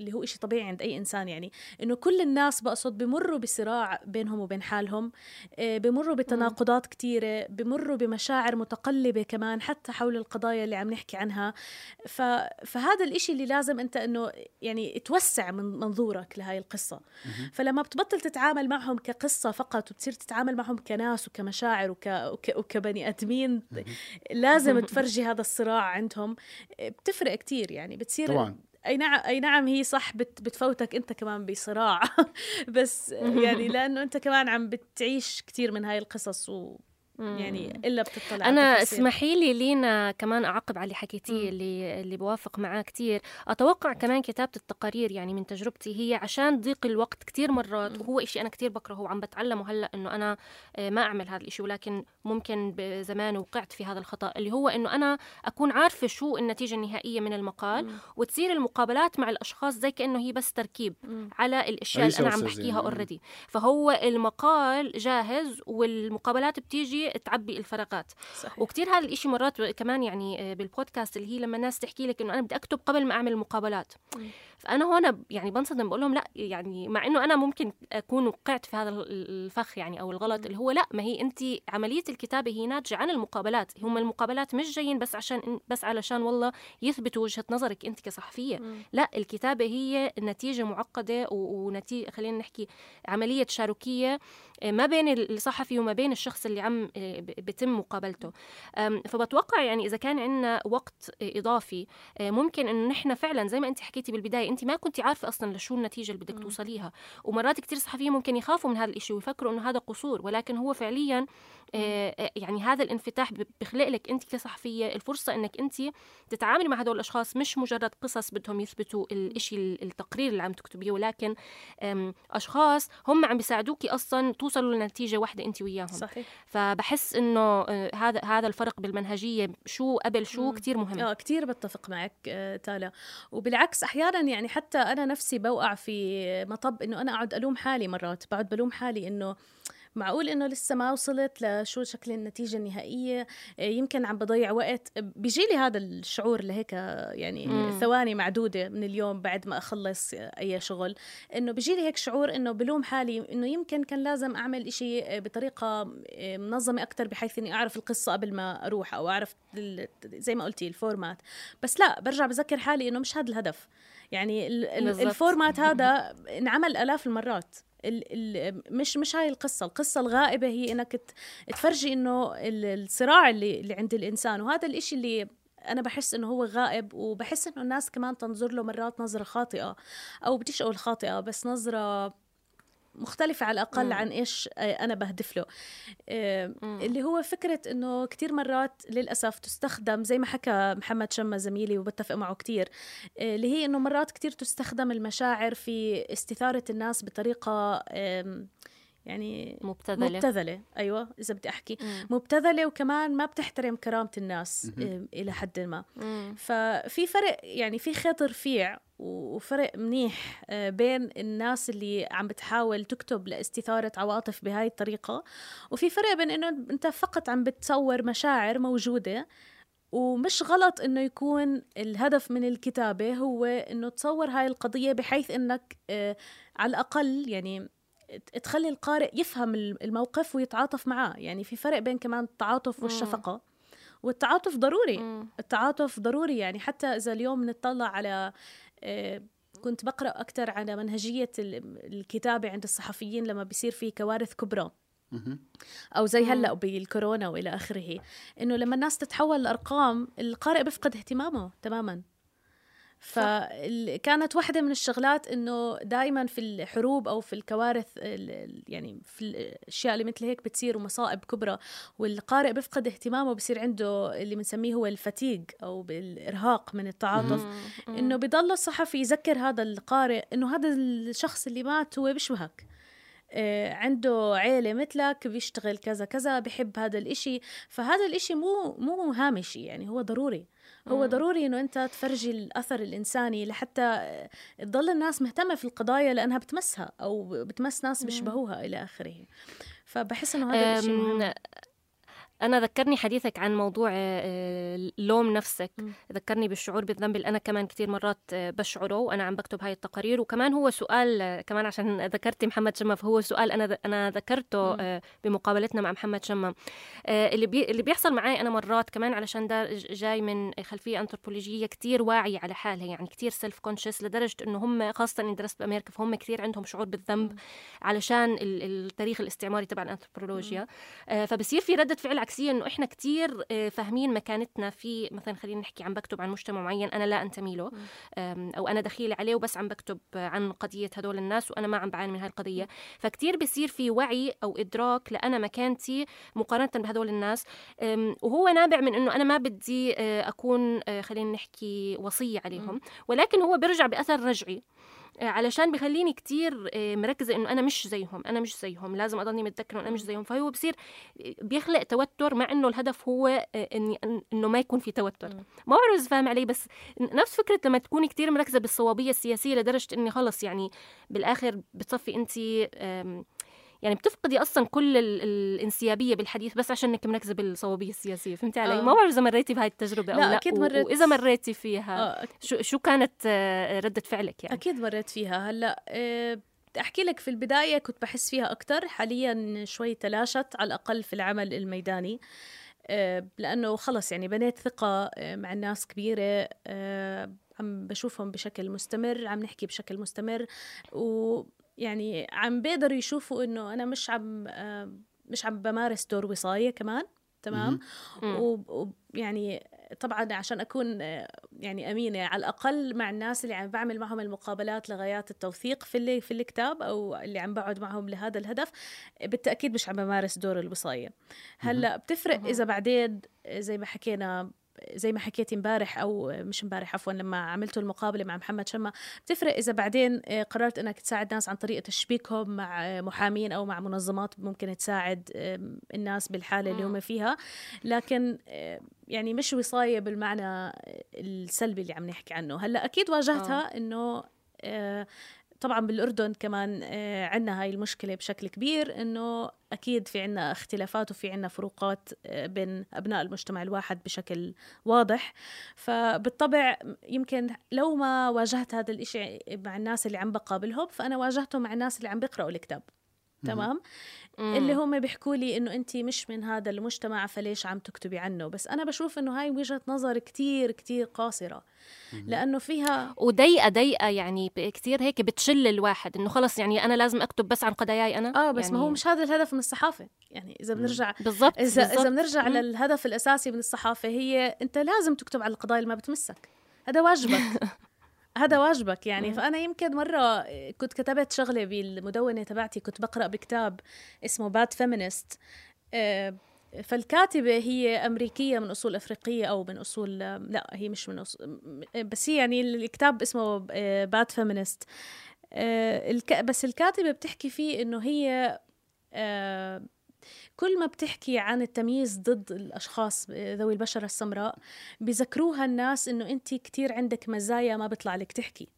اللي هو إشي طبيعي عند أي إنسان يعني إنه كل الناس بقصد بمروا بصراع بينهم وبين حالهم آه، بمروا بتناقضات كتيرة بمروا بمشاعر متقلبة كمان حتى حول القضايا اللي عم نحكي عنها. ف... فهذا الإشي اللي لازم أنت إنه يعني توسع من منظورك لهاي القصة. فلما بتبطل تتعامل معهم كقصة فقط وبتصير تتعامل معهم كناس وكمشاعر وك... وك... وكبني آدمين لازم تفرجي هذا الصراع عندهم. بتفرق كتير يعني بتصير طبعا. أي نعم أي نعم هي صح بت بتفوتك أنت كمان بصراع. بس يعني لأنه أنت كمان عم بتعيش كثير من هاي القصص و يعني إلا بتطلع أنا اسمحي لي لينا كمان أعقب على اللي حكيتيه اللي اللي بوافق معاه كثير أتوقع كمان كتابة التقارير يعني من تجربتي هي عشان ضيق الوقت كثير مرات وهو إشي أنا كثير بكرهه وعم بتعلمه هلأ إنه أنا آه، ما أعمل هذا الإشي ولكن ممكن بزمان وقعت في هذا الخطأ اللي هو إنه أنا أكون عارفة شو النتيجة النهائية من المقال مم. وتصير المقابلات مع الأشخاص زي كأنه هي بس تركيب مم. على الأشياء اللي أنا عم بحكيها اوريدي يعني. فهو المقال جاهز والمقابلات بتيجي تعبي الفراغات صحيح. وكثير هذا الإشي مرات كمان يعني آه، بالبودكاست اللي هي لما الناس تحكي لك إنه أنا بدي أكتب قبل ما أعمل المقابلات م. فأنا هون يعني بنصدم بقول لهم لأ يعني مع إنه أنا ممكن أكون وقعت في هذا الفخ يعني أو الغلط. اللي هو لأ ما هي انت عملية الكتابة هي ناتجة عن المقابلات هم المقابلات مش جايين بس عشان بس علشان والله يثبتوا وجهة نظرك انت كصحفية م. لأ الكتابة هي نتيجة معقدة ونتيجه خلينا نحكي عملية تشاركيه آه، ما بين الصحفي وما بين الشخص اللي عم آه، بتم مقابلته فبتوقع يعني إذا كان عندنا وقت إضافي آه، ممكن إنه نحن فعلا زي ما انت حكيتي بالبداية انت ما كنت عارفة أصلا لشو النتيجة اللي بدك توصليها. ومرات كثير صحفيين ممكن يخافوا من هذا الشيء ويفكروا إنه هذا قصور ولكن هو فعليا يعني هذا الانفتاح بخلق لك انت كصحفية الفرصة إنك انت تتعاملي مع هدول الأشخاص مش مجرد قصص بدهم يثبتوا الشيء التقرير اللي عم تكتبيه ولكن أشخاص هم عم بيساعدوكي أصلا توصلوا لنتيجة واحدة انت وياهم. صحيح. فبحس إنه آه، هذا هذا الفرق بالمنهجية شو قبل شو كثير مهم. آه كثير بتفق معك آه، تالا. وبالعكس أحيانا يعني حتى أنا نفسي بوقع في مطب إنه أنا أقعد ألوم حالي مرات. بقعد بلوم حالي إنه معقول إنه لسه ما وصلت لشو شكل النتيجة النهائية. آه، يمكن عم بضيع وقت. بيجي لي هذا الشعور لهيك يعني مم. ثواني معدودة من اليوم بعد ما أخلص أي شغل. إنه بيجي لي هيك شعور إنه بلوم حالي إنه يمكن كان لازم أعمل إشي آه، بطريقة آه، منظمة أكثر بحيث إني أعرف القصة قبل ما أروح أو أعرف زي ما قلتي ال format. بس لا برجع بذكر حالي إنه مش هذا الهدف. يعني ال format هذا انعمل آلاف المرات. ال ال مش مش هاي القصة. القصة الغائبة هي إنك تفرجي إنه الصراع اللي اللي عند الإنسان. وهذا الإشي اللي أنا بحس إنه هو غائب وبحس إنه الناس كمان تنظر له مرات نظرة خاطئة. أو بديش أقول خاطئة بس نظرة مختلفة على الأقل مم. عن إيش أنا بهدف له آه، اللي هو فكرة إنه كتير مرات للأسف تستخدم زي ما حكى محمد شمة زميلي وبتفق معه كتير آه، اللي هي إنه مرات كتير تستخدم المشاعر في استثارة الناس بطريقة يعني مبتذلة مبتذلة أيوة إذا بدي أحكي مم. مبتذلة وكمان ما بتحترم كرامة الناس مم. إلى حد ما مم. ففي فرق يعني في خيط رفيع وفرق منيح آه، بين الناس اللي عم بتحاول تكتب لاستثارة عواطف بهاي الطريقة وفي فرق بين إنه أنت فقط عم بتصور مشاعر موجودة ومش غلط إنه يكون الهدف من الكتابة هو إنه تصور هاي القضية بحيث إنك آه، على الأقل يعني تخلي القارئ يفهم الموقف ويتعاطف معاه. يعني في فرق بين كمان التعاطف والشفقة. والتعاطف ضروري. التعاطف ضروري. يعني حتى إذا اليوم نطلع على آه، كنت بقرأ أكثر على منهجية الكتابة عند الصحفيين لما بيصير في كوارث كبرى. أو زي هلأ بالكورونا وإلى آخره. إنه لما الناس تتحول لارقام القارئ بيفقد اهتمامه تماما. فكانت واحدة من الشغلات إنه دائما في الحروب أو في الكوارث يعني في الاشياء اللي مثل هيك بتصير ومصائب كبرى والقارئ بيفقد اهتمامه بصير عنده اللي بنسميه هو الفتيق أو بالإرهاق من التعاطف. إنه بضل الصحفي يذكر هذا القارئ إنه هذا الشخص اللي مات هو بيشبهك. آه، عنده عيلة مثلك بيشتغل كذا كذا بحب هذا الإشي. فهذا الإشي مو مو هامشي يعني هو ضروري. هو ضروري إنه أنت تفرجي الأثر الإنساني لحتى تضل الناس مهتمة في القضايا لأنها بتمسها أو بتمس ناس بيشبهوها إلى آخره. فبحس إنه هذا الشيء مهم. أنا ذكرني حديثك عن موضوع آه، لوم نفسك. ذكرني بالشعور بالذنب اللي أنا كمان كثير مرات آه، بشعره وأنا عم بكتب هاي التقارير. وكمان هو سؤال آه، كمان عشان ذكرتي محمد شمة فهو سؤال أنا أنا ذكرته. آه، بمقابلتنا مع محمد آه، اللي بي اللي بيحصل معي أنا مرات كمان علشان ده جاي من خلفية انثروبولوجيه كثير واعية على حالها يعني كثير self-conscious لدرجة إنه هم خاصة إني درست بأمريكا فهم كثير عندهم شعور بالذنب علشان ال- التاريخ الاستعماري تبع الانثروبولوجيا آه، فبصير في ردة فعل عكسية إنه إحنا كتير آه، فاهمين مكانتنا في مثلا خلينا نحكي عم بكتب عن مجتمع معين أنا لا انتمي له أو أنا دخيلة عليه وبس عم بكتب عن قضية هدول الناس وأنا ما عم بعاني من هاي القضية. فكتير بصير في وعي أو إدراك لأنا مكانتي مقارنة بهدول الناس. وهو نابع من إنه أنا ما بدي آه، أكون آه، خلينا نحكي وصية عليهم ولكن هو بيرجع بأثر رجعي. علشان بخليني كتير آه، مركزة إنه أنا مش زيهم أنا مش زيهم لازم أضلني متذكرة إنه أنا مش زيهم. فهو بصير بيخلق توتر مع إنه الهدف هو آه، إني إن- إنه ما يكون في توتر. ما بعرف إذا فاهم علي بس نفس فكرة لما تكوني كتير مركزة بالصوابية السياسية لدرجة إني خلص يعني بالآخر بتصفي أنت آم، يعني بتفقدي أصلا كل ال- الانسيابية بالحديث بس عشان إنك مركزه بالصوابيه السياسية فهمتي علي آه. ما بعرف إذا مريتي بهاي التجربة أو لا، لا, أكيد و- مريت. وإذا مريتي فيها آه، شو شو كانت آه، ردة فعلك يعني أكيد مريت فيها هلأ أحكي لك في البداية كنت بحس فيها أكثر حاليا شوي تلاشت على الأقل في العمل الميداني لأنه خلص يعني بنيت ثقة مع الناس كبيرة عم بشوفهم بشكل مستمر عم نحكي بشكل مستمر ويعني عم بيقدروا يشوفوا إنه أنا مش عم آه، مش عم بمارس دور وصاية كمان تمام. ويعني طبعا عشان أكون آه، يعني أمينة على الأقل مع الناس اللي عم بعمل معهم المقابلات لغايات التوثيق في اللي في الكتاب أو اللي عم بقعد معهم لهذا الهدف بالتأكيد مش عم بمارس دور الوصاية. هلأ بتفرق إذا بعدين زي ما حكينا زي ما حكيت امبارح أو مش امبارح عفوا لما عملت المقابلة مع محمد شمة بتفرق إذا بعدين آه، قررت إنك تساعد ناس عن طريق تشبيكهم مع آه، محامين أو مع منظمات ممكن تساعد الناس بالحالة اللي هم فيها. لكن آه، يعني مش وصاية بالمعنى السلبي اللي عم نحكي عنه. هلأ أكيد واجهتها إنه آه، طبعا بالأردن كمان آه، عندنا هاي المشكلة بشكل كبير إنه أكيد في عنا اختلافات وفي عنا فروقات آه، بين أبناء المجتمع الواحد بشكل واضح. فبالطبع يمكن لو ما واجهت هذا الإشي مع الناس اللي عم بقابلهم فأنا واجهته مع الناس اللي عم بيقرأوا الكتاب. تمام؟ اللي هم بيحكوا لي إنه انت مش من هذا المجتمع فليش عم تكتبي عنه؟ بس أنا بشوف إنه هاي وجهة نظر كتير كتير قاصرة. لأنه فيها وضيقه ضيقه يعني كتير هيك بتشل الواحد إنه خلص يعني أنا لازم أكتب بس عن قضاياي أنا؟ آه بس يعني ما هو مش هذا الهدف من الصحافة. يعني إذا بنرجع بالضبط إذا. إذا بنرجع مم. للهدف الأساسي من الصحافة هي أنت لازم تكتب على القضايا اللي ما بتمسك. هذا واجبك. هذا واجبك يعني. فأنا يمكن مرة كنت كتبت شغله بالمدونة تبعتي كنت بقرأ بكتاب اسمه Bad Feminist فالكاتبة هي أمريكية من أصول أفريقية أو من أصول لا هي مش من أصول بس هي يعني الكتاب اسمه Bad Feminist بس الكاتبة بتحكي فيه إنه هي آه، كل ما بتحكي عن التمييز ضد الأشخاص ذوي البشرة السمراء بذكروها الناس إنه أنت كتير عندك مزايا ما بيطلع لك تحكي.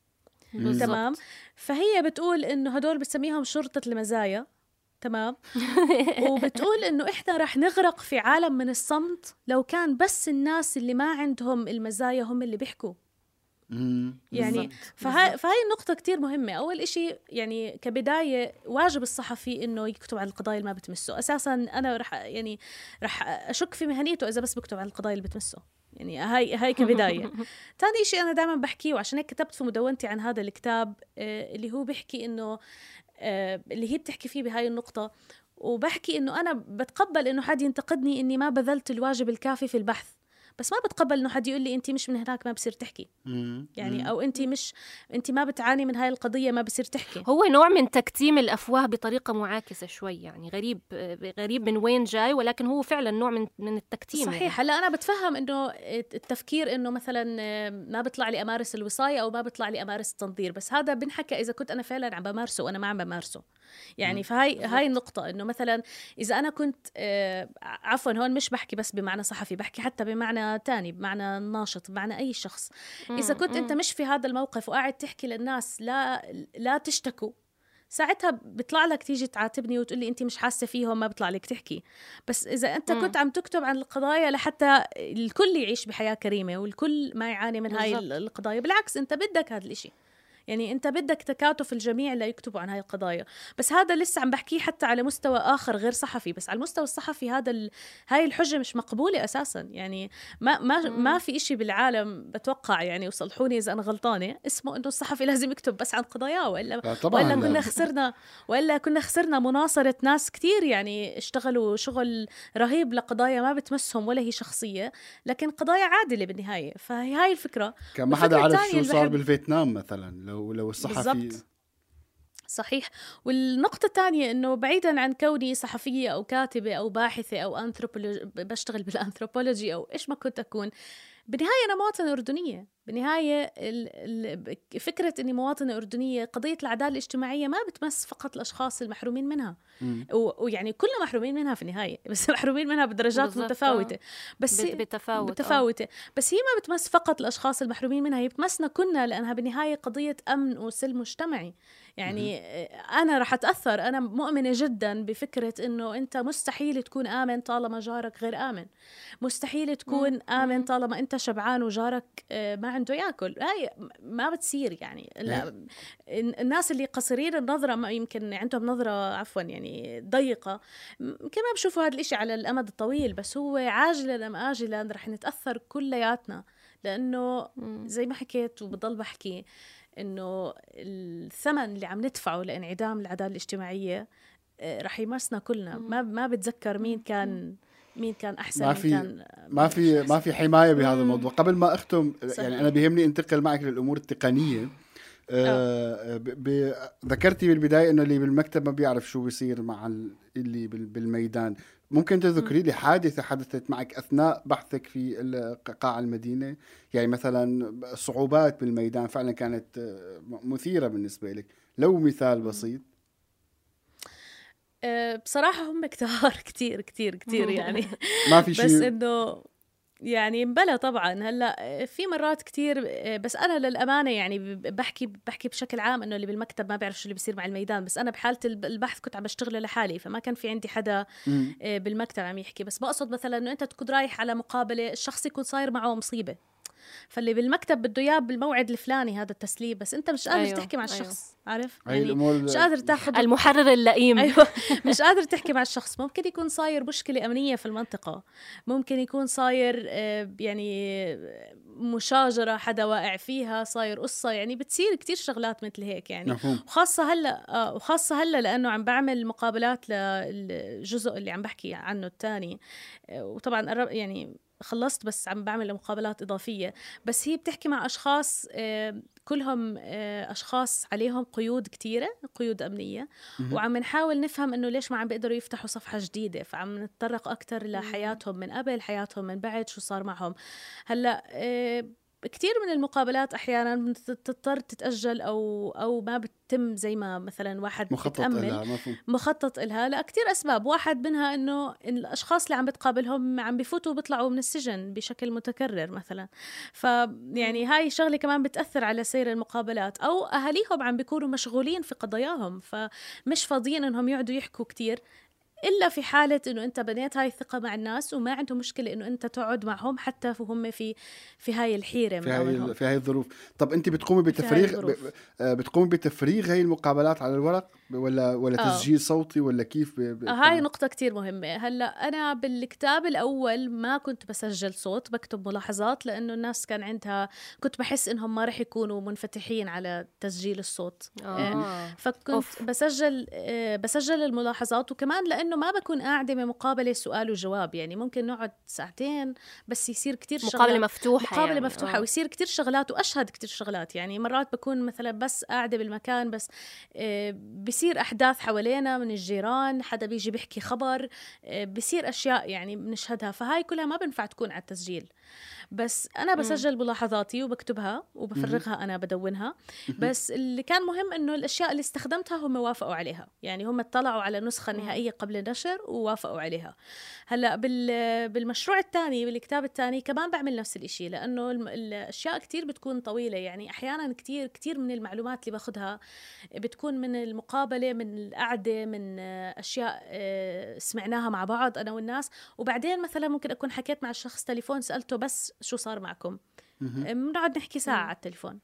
تمام فهي بتقول إنه هدول بتسميهم شرطة المزايا تمام وبتقول إنه إحنا رح نغرق في عالم من الصمت لو كان بس الناس اللي ما عندهم المزايا هم اللي بيحكوا. يعني. فهاي فهاي النقطة كتير مهمة، أول إشي يعني كبداية واجب الصحفي إنه يكتب عن القضايا اللي ما بتمسه، أساسا أنا رح يعني رح أشك في مهنيته إذا بس بكتب عن القضايا اللي بتمسه، يعني هاي هاي كبداية. تاني إشي أنا دائما بحكيه وعشان هيك كتبت في مدونتي عن هذا الكتاب آه، اللي هو بيحكي إنه آه، اللي هي بتحكي فيه بهاي النقطة وبحكي إنه أنا بتقبل إنه حد ينتقدني إني ما بذلت الواجب الكافي في البحث. بس ما بتقبل إنه حد يقول لي انت مش من هناك ما بصير تحكي مم. يعني أو انت مش انت ما بتعاني من هاي القضية ما بصير تحكي هو نوع من تكتيم الأفواه بطريقة معاكسة شوي يعني غريب غريب من وين جاي ولكن هو فعلا نوع من من التكتيم يعني. صحيح هلأ أنا بتفهم إنه التفكير إنه مثلا ما بيطلع لي أمارس الوصاية أو ما بيطلع لي أمارس التنظير بس هذا بنحكى إذا كنت أنا فعلا عم بمارسه وأنا ما عم بمارسه يعني فهاي بالضبط. هاي النقطة إنه مثلا إذا أنا كنت آه، عفوا هون مش بحكي بس بمعنى صحفي بحكي حتى بمعنى تاني بمعنى ناشط بمعنى أي شخص إذا مم، كنت أنت مم. مش في هذا الموقف وقاعد تحكي للناس لا لا تشتكوا ساعتها بيطلع لك تيجي تعاتبني وتقول لي أنت مش حاسة فيهم ما بيطلع لك تحكي بس إذا أنت مم. كنت عم تكتب عن القضايا لحتى الكل يعيش بحياة كريمة والكل ما يعاني من هاي بالضبط. القضايا بالعكس أنت بدك هذا الإشي يعني انت بدك تكاتف الجميع ليكتبوا عن هاي القضايا. بس هذا لسه عم بحكيه حتى على مستوى آخر غير صحفي. بس على المستوى الصحفي هذا ال... هاي الحجة مش مقبولة أساسا. يعني ما ما ما في إشي بالعالم بتوقع يعني وصلحوني إذا أنا غلطانة. اسمه إنه الصحفي لازم يكتب بس عن قضاياه. والا لا طبعا وإلا لا. كنا خسرنا وإلا كنا خسرنا مناصرة ناس كتير يعني اشتغلوا شغل رهيب لقضايا ما بتمسهم ولا هي شخصية لكن قضايا عادلة بالنهاية. فهي هاي الفكرة. كان ما حدا الثانية شو صار بالفيتنام مثلا. لو لو الصحفي بالضبط. صحيح والنقطة الثانية إنه بعيدا عن كوني صحفية أو كاتبة أو باحثة أو انثروبولوجي بشتغل بالأنثروبولوجي أو إيش ما كنت أكون بالنهاية أنا بالنهاية ال- ال- فكرة إني مواطنة أردنية قضية العدالة الاجتماعية ما بتمس فقط الأشخاص المحرومين منها. ويعني كلنا محرومين منها في النهاية بس محرومين منها بدرجات آه. بس بت- هي- بتفاوت آه. متفاوتة بس هي ما بتمس فقط الأشخاص المحرومين منها هي بتمسنا كلنا لأنها بالنهاية قضية أمن وسلم مجتمعي. يعني آه، أنا رح أتأثر. أنا مؤمنة جدا بفكرة أنه أنت مستحيل تكون آمن طالما جارك غير آمن. مستحيل تكون آمن طالما أنت شبعان وجارك آه، ما عنده يأكل. هاي ما بتصير يعني. لا ال- الناس اللي قصيرين النظرة ما يمكن عندهم نظرة عفوا يعني ضيقة. م- يمكن ما بشوفوا هذا الإشي على الأمد الطويل بس هو عاجلا أم آجلا رح نتأثر كلياتنا. لأنه زي ما حكيت وبضل بحكي إنه الثمن اللي عم ندفعه لإنعدام العدالة الاجتماعية آه، رح يمسنا كلنا. ما ما بتذكر مين كان مين كان أحسن ما مين في- كان ما في ما. في حماية بهذا الموضوع. قبل ما أختم صحيح. يعني أنا بيهمني أنتقل معك للأمور التقنية. آه. ب... ذكرتي بالبداية إنه اللي بالمكتب ما بيعرف شو بيصير مع ال- اللي بال... بالميدان. ممكن تذكري لي حادثة حدثت معك أثناء بحثك في قاع المدينة؟ يعني مثلا صعوبات بالميدان فعلا كانت آه، مثيرة بالنسبة لك. لو مثال بسيط. آه، بصراحة هم كتار كتير كتير كتير يعني. ما في بس شيء إنه يعني بلا طبعا. هلأ في مرات كتير بس أنا للأمانة يعني بحكي بحكي بشكل عام إنه اللي بالمكتب ما بيعرف شو اللي بيصير مع الميدان. بس أنا بحاله البحث كنت عم بشتغله لحالي فما كان في عندي حدا مم. بالمكتب عم يحكي. بس بقصد مثلا إنه أنت تكون رايح على مقابلة الشخص يكون صاير معه مصيبة. فاللي بالمكتب بده إياه بالموعد الفلاني هذا التسليم بس أنت مش قادر أيوة. تحكي مع أيوة. الشخص عارف؟ هاي يعني مش قادر تاخذ المحرر اللئيم. أيوه. مش قادر تحكي مع الشخص. ممكن يكون صاير مشكلة أمنية في المنطقة. ممكن يكون صاير آه، يعني مشاجرة حدا واقع فيها صاير قصة. يعني بتصير كتير شغلات مثل هيك يعني. مفهوم. وخاصة هلأ آه وخاصة هلأ لأنه عم بعمل مقابلات للجزء اللي عم بحكي عنه الثاني. وطبعا قرب يعني خلصت بس عم بعمل مقابلات إضافية. بس هي بتحكي مع أشخاص آه، كلهم آه، أشخاص عليهم قيود كتيرة قيود أمنية. مهم. وعم نحاول نفهم إنه ليش ما عم بيقدروا يفتحوا صفحة جديدة. فعم نتطرق أكتر لحياتهم من قبل حياتهم من بعد شو صار معهم. هلأ كتير من المقابلات أحيانا بتضطر تتأجل أو أو ما بتتم زي ما مثلا واحد مخطط بتأمل. لها مفهوم مخطط إلها. لكتير أسباب. واحد منها إنه إن الأشخاص اللي عم بتقابلهم عم بفوتوا وبيطلعوا من السجن بشكل متكرر مثلا. فيعني هاي شغلة كمان بتأثر على سير المقابلات. أو أهاليهم عم بيكونوا مشغولين في قضاياهم فمش فاضيين إنهم يقعدوا يحكوا كتير. إلا في حالة إنه أنت بنيت هاي الثقة مع الناس وما عندهم مشكلة إنه أنت تقعد معهم حتى وهم في في هاي الحيرة في. هاي في هاي الظروف طب أنت بتقومي بتفريغ. آه، بتقومي بتفريغ هاي المقابلات على الورق ولا ولا آه. تسجيل صوتي ولا كيف ب... ب... هاي نقطة كتير مهمة هلأ أنا بالكتاب الأول ما كنت بسجل صوت بكتب ملاحظات لأنه الناس كان عندها كنت بحس إنهم ما رح يكونوا منفتحين على تسجيل الصوت آه. فكنت أوف. بسجل آه، بسجل الملاحظات وكمان لأنه ما بكون قاعدة بمقابلة سؤال وجواب يعني ممكن نقعد ساعتين بس يصير كتير مقابلة شغلات مفتوحة مقابلة يعني. مفتوحة آه. ويصير كتير شغلات وأشهد كتير شغلات يعني مرات بكون مثلا بس قاعدة بالمكان بس آه، بصير أحداث حوالينا من الجيران حدا بيجي بيحكي خبر آه، بصير أشياء يعني بنشهدها فهاي كلها ما بنفع تكون على التسجيل. بس أنا بسجل ملاحظاتي وبكتبها وبفرغها أنا بدونها. بس اللي كان مهم إنه الأشياء اللي استخدمتها هم وافقوا عليها. يعني هم اطلعوا على النسخه النهائيه قبل النشر ووافقوا عليها. هلأ بال بالمشروع الثاني بالكتاب الثاني كمان بعمل نفس الشيء لأنه الأشياء كتير بتكون طويلة. يعني أحيانا كتير كتير من المعلومات اللي باخذها بتكون من المقابلة من القعدة من آه، أشياء آه، سمعناها مع بعض أنا والناس. وبعدين مثلا ممكن أكون حكيت مع الشخص تليفون سألته بس شو صار معكم؟ بنقعد نحكي ساعة على التليفون.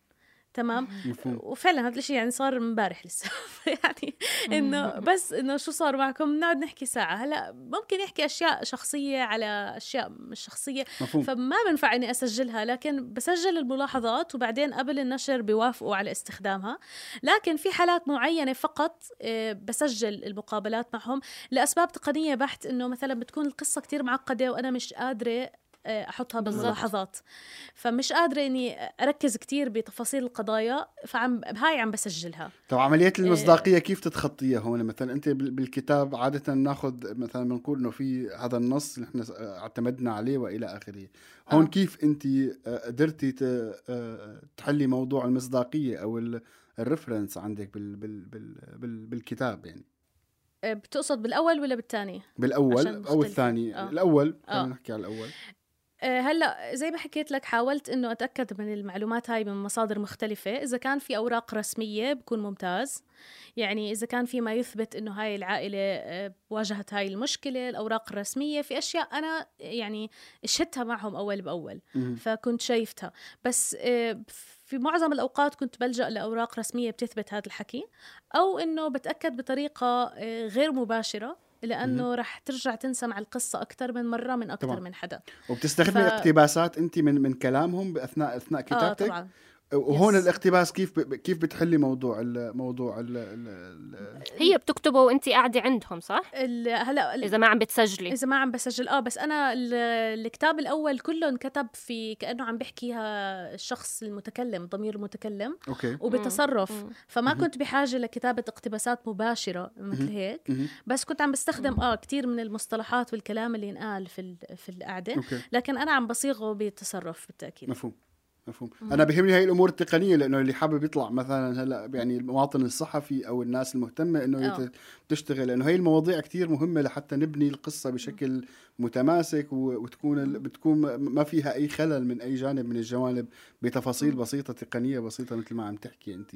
تمام؟ مفهوم. وفعلا هذا الشيء يعني صار امبارح لسه. يعني إنه بس إنه شو صار معكم؟ نقعد نحكي ساعة. هلا ممكن يحكي أشياء شخصية على أشياء مش شخصية. مفهوم. فما بنفع إني أسجلها لكن بسجل الملاحظات وبعدين قبل النشر بيوافقوا على استخدامها. لكن في حالات معينة فقط آه، بسجل المقابلات معهم. لأسباب تقنية بحت إنه مثلا بتكون القصة كتير معقدة وأنا مش قادرة أحطها بالضبط. بالملاحظات فمش قادرة إني أركز كتير بتفاصيل القضايا فعم هاي عم بسجلها طب عملية المصداقية كيف تتخطيها هون مثلا أنت بال- بالكتاب عادة ناخذ مثلا بنقول إنه في هذا النص اللي إحنا س- اعتمدنا عليه وإلى آخره هون آه. كيف أنت آه، قدرتي آه، تحلي موضوع المصداقية أو ال- الريفرنس عندك بال بال بال بال بالكتاب يعني آه، بتقصد بالأول ولا بالثاني بالأول أو. الثاني آه. الأول آه. خلينا نحكي على الأول آه، هلأ زي ما حكيت لك حاولت إنه أتأكد من المعلومات هاي من مصادر مختلفة. إذا كان في أوراق رسمية بكون ممتاز. يعني إذا كان في ما يثبت إنه هاي العائلة آه، واجهت هاي المشكلة الأوراق الرسمية في أشياء أنا يعني شهدتها معهم أول بأول. فكنت شايفتها. بس آه، في معظم الأوقات كنت بلجأ لأوراق رسمية بتثبت هذا الحكي. أو إنه بتأكد بطريقة آه، غير مباشرة. لأنه رح ترجع تنسمع القصة أكثر من مرة من أكثر طبعاً. من حدا. وبتستخدمي ف- اقتباسات انت من من كلامهم باثناء أثناء آه كتابتك؟ طبعا. وهون yes. الاقتباس كيف ب- كيف بتحلي موضوع ال موضوع ال ال هي بتكتبه وانت قاعدة عندهم صح؟ ال- هلا ال- إذا ما عم بتسجلي. إذا ما عم بسجل. آه بس أنا ال- الكتاب الأول كله انكتب في كأنه عم بحكيها الشخص المتكلم ضمير المتكلم okay. وبتصرف. مم. فما كنت بحاجة لكتابة اقتباسات مباشرة مثل هيك مهم. بس كنت عم بستخدم آه كثير من المصطلحات والكلام اللي انقال في ال- في القعده okay. لكن أنا عم بصيغه بالتصرف بالتأكيد. مفهوم. مفهوم. أنا بهمني هاي الأمور التقنية لأنه اللي حابب يطلع مثلا هلأ يعني المواطن الصحفي أو الناس المهتمة إنه آه. يت- تشتغل لأنه هي المواضيع كتير مهمة لحتى نبني القصة بشكل متماسك وتكون ال- بتكون ما- فيها أي خلل من أي جانب من الجوانب بتفاصيل بسيطة تقنية بسيطة مثل ما عم تحكي أنت.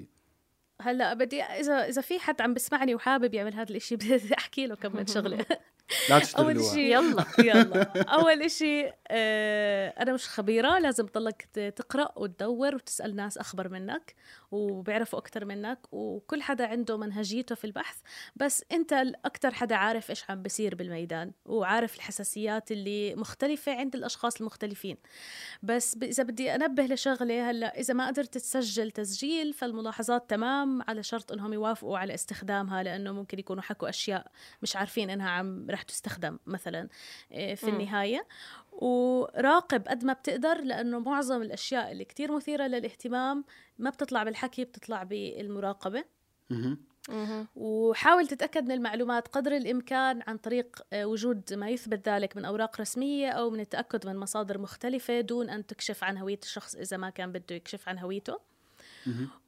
هلأ بدي إذا إذا في حد عم بسمعني وحابب يعمل هذا الإشي بدي أحكي له كم من شغلة. لا أول شيء يلا يلا. أول شيء آه أنا مش خبيرة لازم تضلك تقرأ وتدور وتسأل ناس أخبر منك وبيعرفوا أكثر منك وكل حدا عنده منهجيته في البحث. بس أنت أكثر حدا عارف إيش عم بيصير بالميدان وعارف الحساسيات اللي مختلفة عند الأشخاص المختلفين. بس إذا بدي أنبه لشغلة هلأ إذا ما قدرت تسجل تسجيل فالملاحظات تمام على شرط إنهم يوافقوا على استخدامها لأنه ممكن يكونوا حكوا أشياء مش عارفين إنها عم رح تستخدم مثلا إيه، في. النهاية وراقب قد ما بتقدر لأنه معظم الأشياء اللي كتير مثيرة للاهتمام ما بتطلع بالحكي بتطلع بالمراقبة. وحاول تتأكد من المعلومات قدر الإمكان عن طريق آه، وجود ما يثبت ذلك من أوراق رسمية أو من التأكد من مصادر مختلفة دون أن تكشف عن هوية الشخص إذا ما كان بده يكشف عن هويته.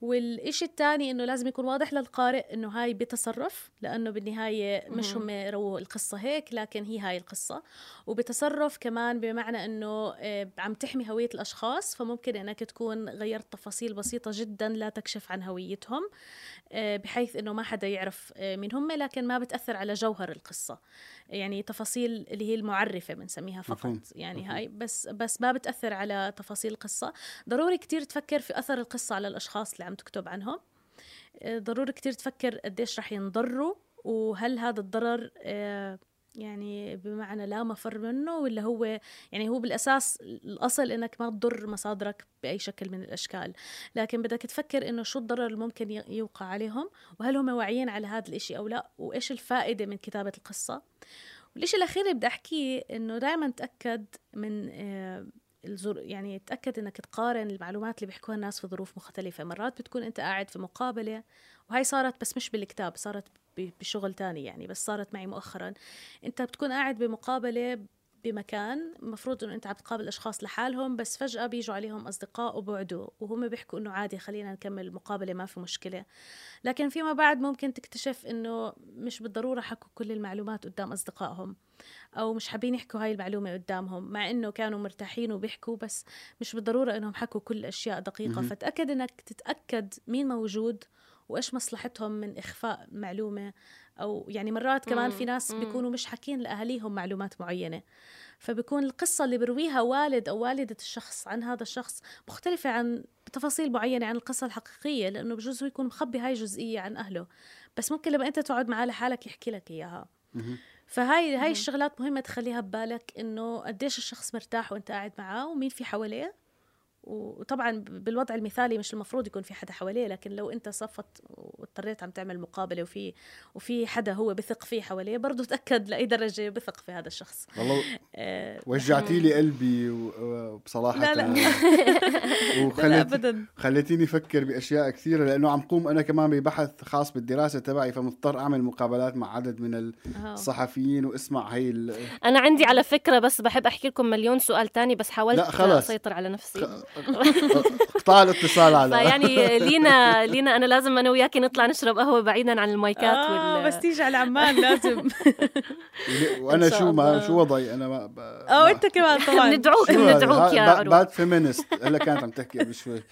والإشي الثاني إنه لازم يكون واضح للقارئ إنه هاي بتصرف لأنه بالنهاية مش هم رووا القصة هيك لكن هي هاي القصة. وبتصرف كمان بمعنى إنه آه، عم تحمي هوية الأشخاص فممكن إنك تكون غيرت تفاصيل بسيطة جدا لا تكشف عن هويتهم آه، بحيث إنه ما حدا يعرف آه، مين هم لكن ما بتأثر على جوهر القصة. يعني تفاصيل اللي هي المعرفة بنسميها فقط. مفهوم. يعني مفهوم. هاي بس بس ما بتأثر على تفاصيل القصة. ضروري كتير تفكر في أثر القصة على الأشخاص اللي عم تكتب عنهم. آه، ضروري كتير تفكر قديش رح ينضروا وهل هذا الضرر آه، يعني بمعنى لا مفر منه ولا هو يعني هو بالأساس الأصل إنك ما تضر مصادرك بأي شكل من الأشكال. لكن بدك تفكر إنه شو الضرر اللي ممكن يوقع عليهم وهل هم واعيين على هذا الإشي أو لا وإيش الفائدة من كتابة القصة. والشيء الأخير اللي بدي أحكيه إنه دائما تأكد من آه، الزر يعني تاكد إنك تقارن المعلومات اللي بيحكوها الناس في ظروف مختلفة. مرات بتكون أنت قاعد في مقابلة وهي صارت بس مش بالكتاب صارت بشغل تاني يعني بس صارت معي مؤخرا. أنت بتكون قاعد بمقابلة بمكان المفروض إنه أنت عم تقابل أشخاص لحالهم بس فجأة بيجوا عليهم أصدقاء وبعدوا وهم بيحكوا إنه عادي خلينا نكمل المقابله ما في مشكلة. لكن فيما بعد ممكن تكتشف إنه مش بالضرورة حكوا كل المعلومات قدام أصدقائهم أو مش حابين يحكوا هاي المعلومة قدامهم مع إنه كانوا مرتاحين وبيحكوا بس مش بالضرورة إنهم حكوا كل الاشياء دقيقة. فتأكد إنك تتأكد مين موجود وإيش مصلحتهم من إخفاء معلومة أو يعني مرات كمان في ناس بيكونوا مش حاكين لأهاليهم معلومات معينة. فبكون القصة اللي برويها والد أو والدة الشخص عن هذا الشخص مختلفة عن بتفاصيل معينة عن القصة الحقيقية لأنه بجوز هو يكون مخبي هاي الجزئية عن أهله. بس ممكن لما أنت تقعد معاه لحالك يحكي لك إياها. فهاي هاي الشغلات مهمة تخليها ببالك إنه قديش الشخص مرتاح وأنت قاعد معاه ومين في حواليه. وطبعا بالوضع المثالي مش المفروض يكون في حدا حواليه لكن لو أنت صفت واضطريت عم تعمل مقابلة وفي وفي حدا هو بثق فيه حواليه برضه تأكد لأي درجة بثق في هذا الشخص. والله آه وجعتي لي قلبي وبصراحه لا لا. وخلت ابدا. خليتيني أفكر بأشياء كثيرة لأنه عم قوم أنا كمان ببحث خاص بالدراسة تبعي فمضطر أعمل مقابلات مع عدد من الصحفيين واسمع هي أنا عندي على فكرة بس بحب أحكي لكم مليون سؤال تاني بس حاولت لا خلص. أسيطر على نفسي. قطع الاتصال على. فيعني لينا لينا أنا لازم أنا وياكي نطلع نشرب قهوة بعيدا عن المايكات آه وال... بس تيجي على عمان لازم. وأنا شو ما شو وضعي؟ أنا ما آه أنت كمان طبعا. ندعوك ندعوك يا عروب بعد feminist هلا كانت عم تحكي قبل شوي.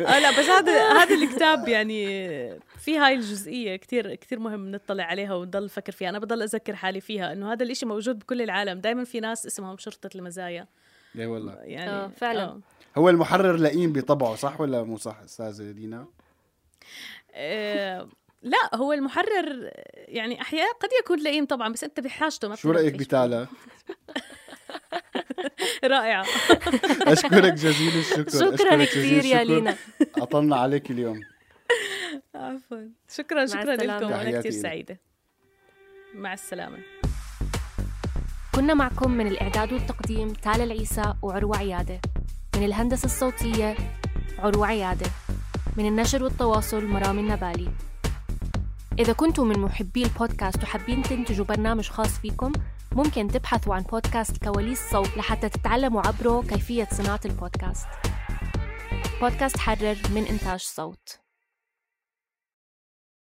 آه لا بس هذا هذا الكتاب يعني في هاي الجزئية كثير كثير مهم نطلع عليها ونضل نفكر فيها. أنا بضل أذكر حالي فيها إنه هذا الإشي موجود بكل العالم. دائما في ناس اسمهم شرطة المزايا. اي والله. يعني آه فعلا. أوه. هو المحرر لئيم بطبعه صح ولا مو صح أستاذة دينا؟ آه لا هو المحرر يعني أحيانا قد يكون لئيم طبعا بس أنت بحاجته ما شو رأيك بتالا؟ رائعة. أشكرك جزيل الشكر شكرا كثير يا لينا. أطلنا عليك اليوم. عفوا. شكرا شكرا لكم أنا كثير سعيدة. مع السلامة. كنا معكم من الإعداد والتقديم تالا العيسى وعروة عيادة. من الهندسة الصوتية عروة عيادة. من النشر والتواصل مرام النبالي. إذا كنتم من محبي البودكاست وحابين تنتجوا برنامج خاص فيكم ممكن تبحثوا عن بودكاست كواليس صوت لحتى تتعلموا عبره كيفية صناعة البودكاست. بودكاست حرر من إنتاج صوت.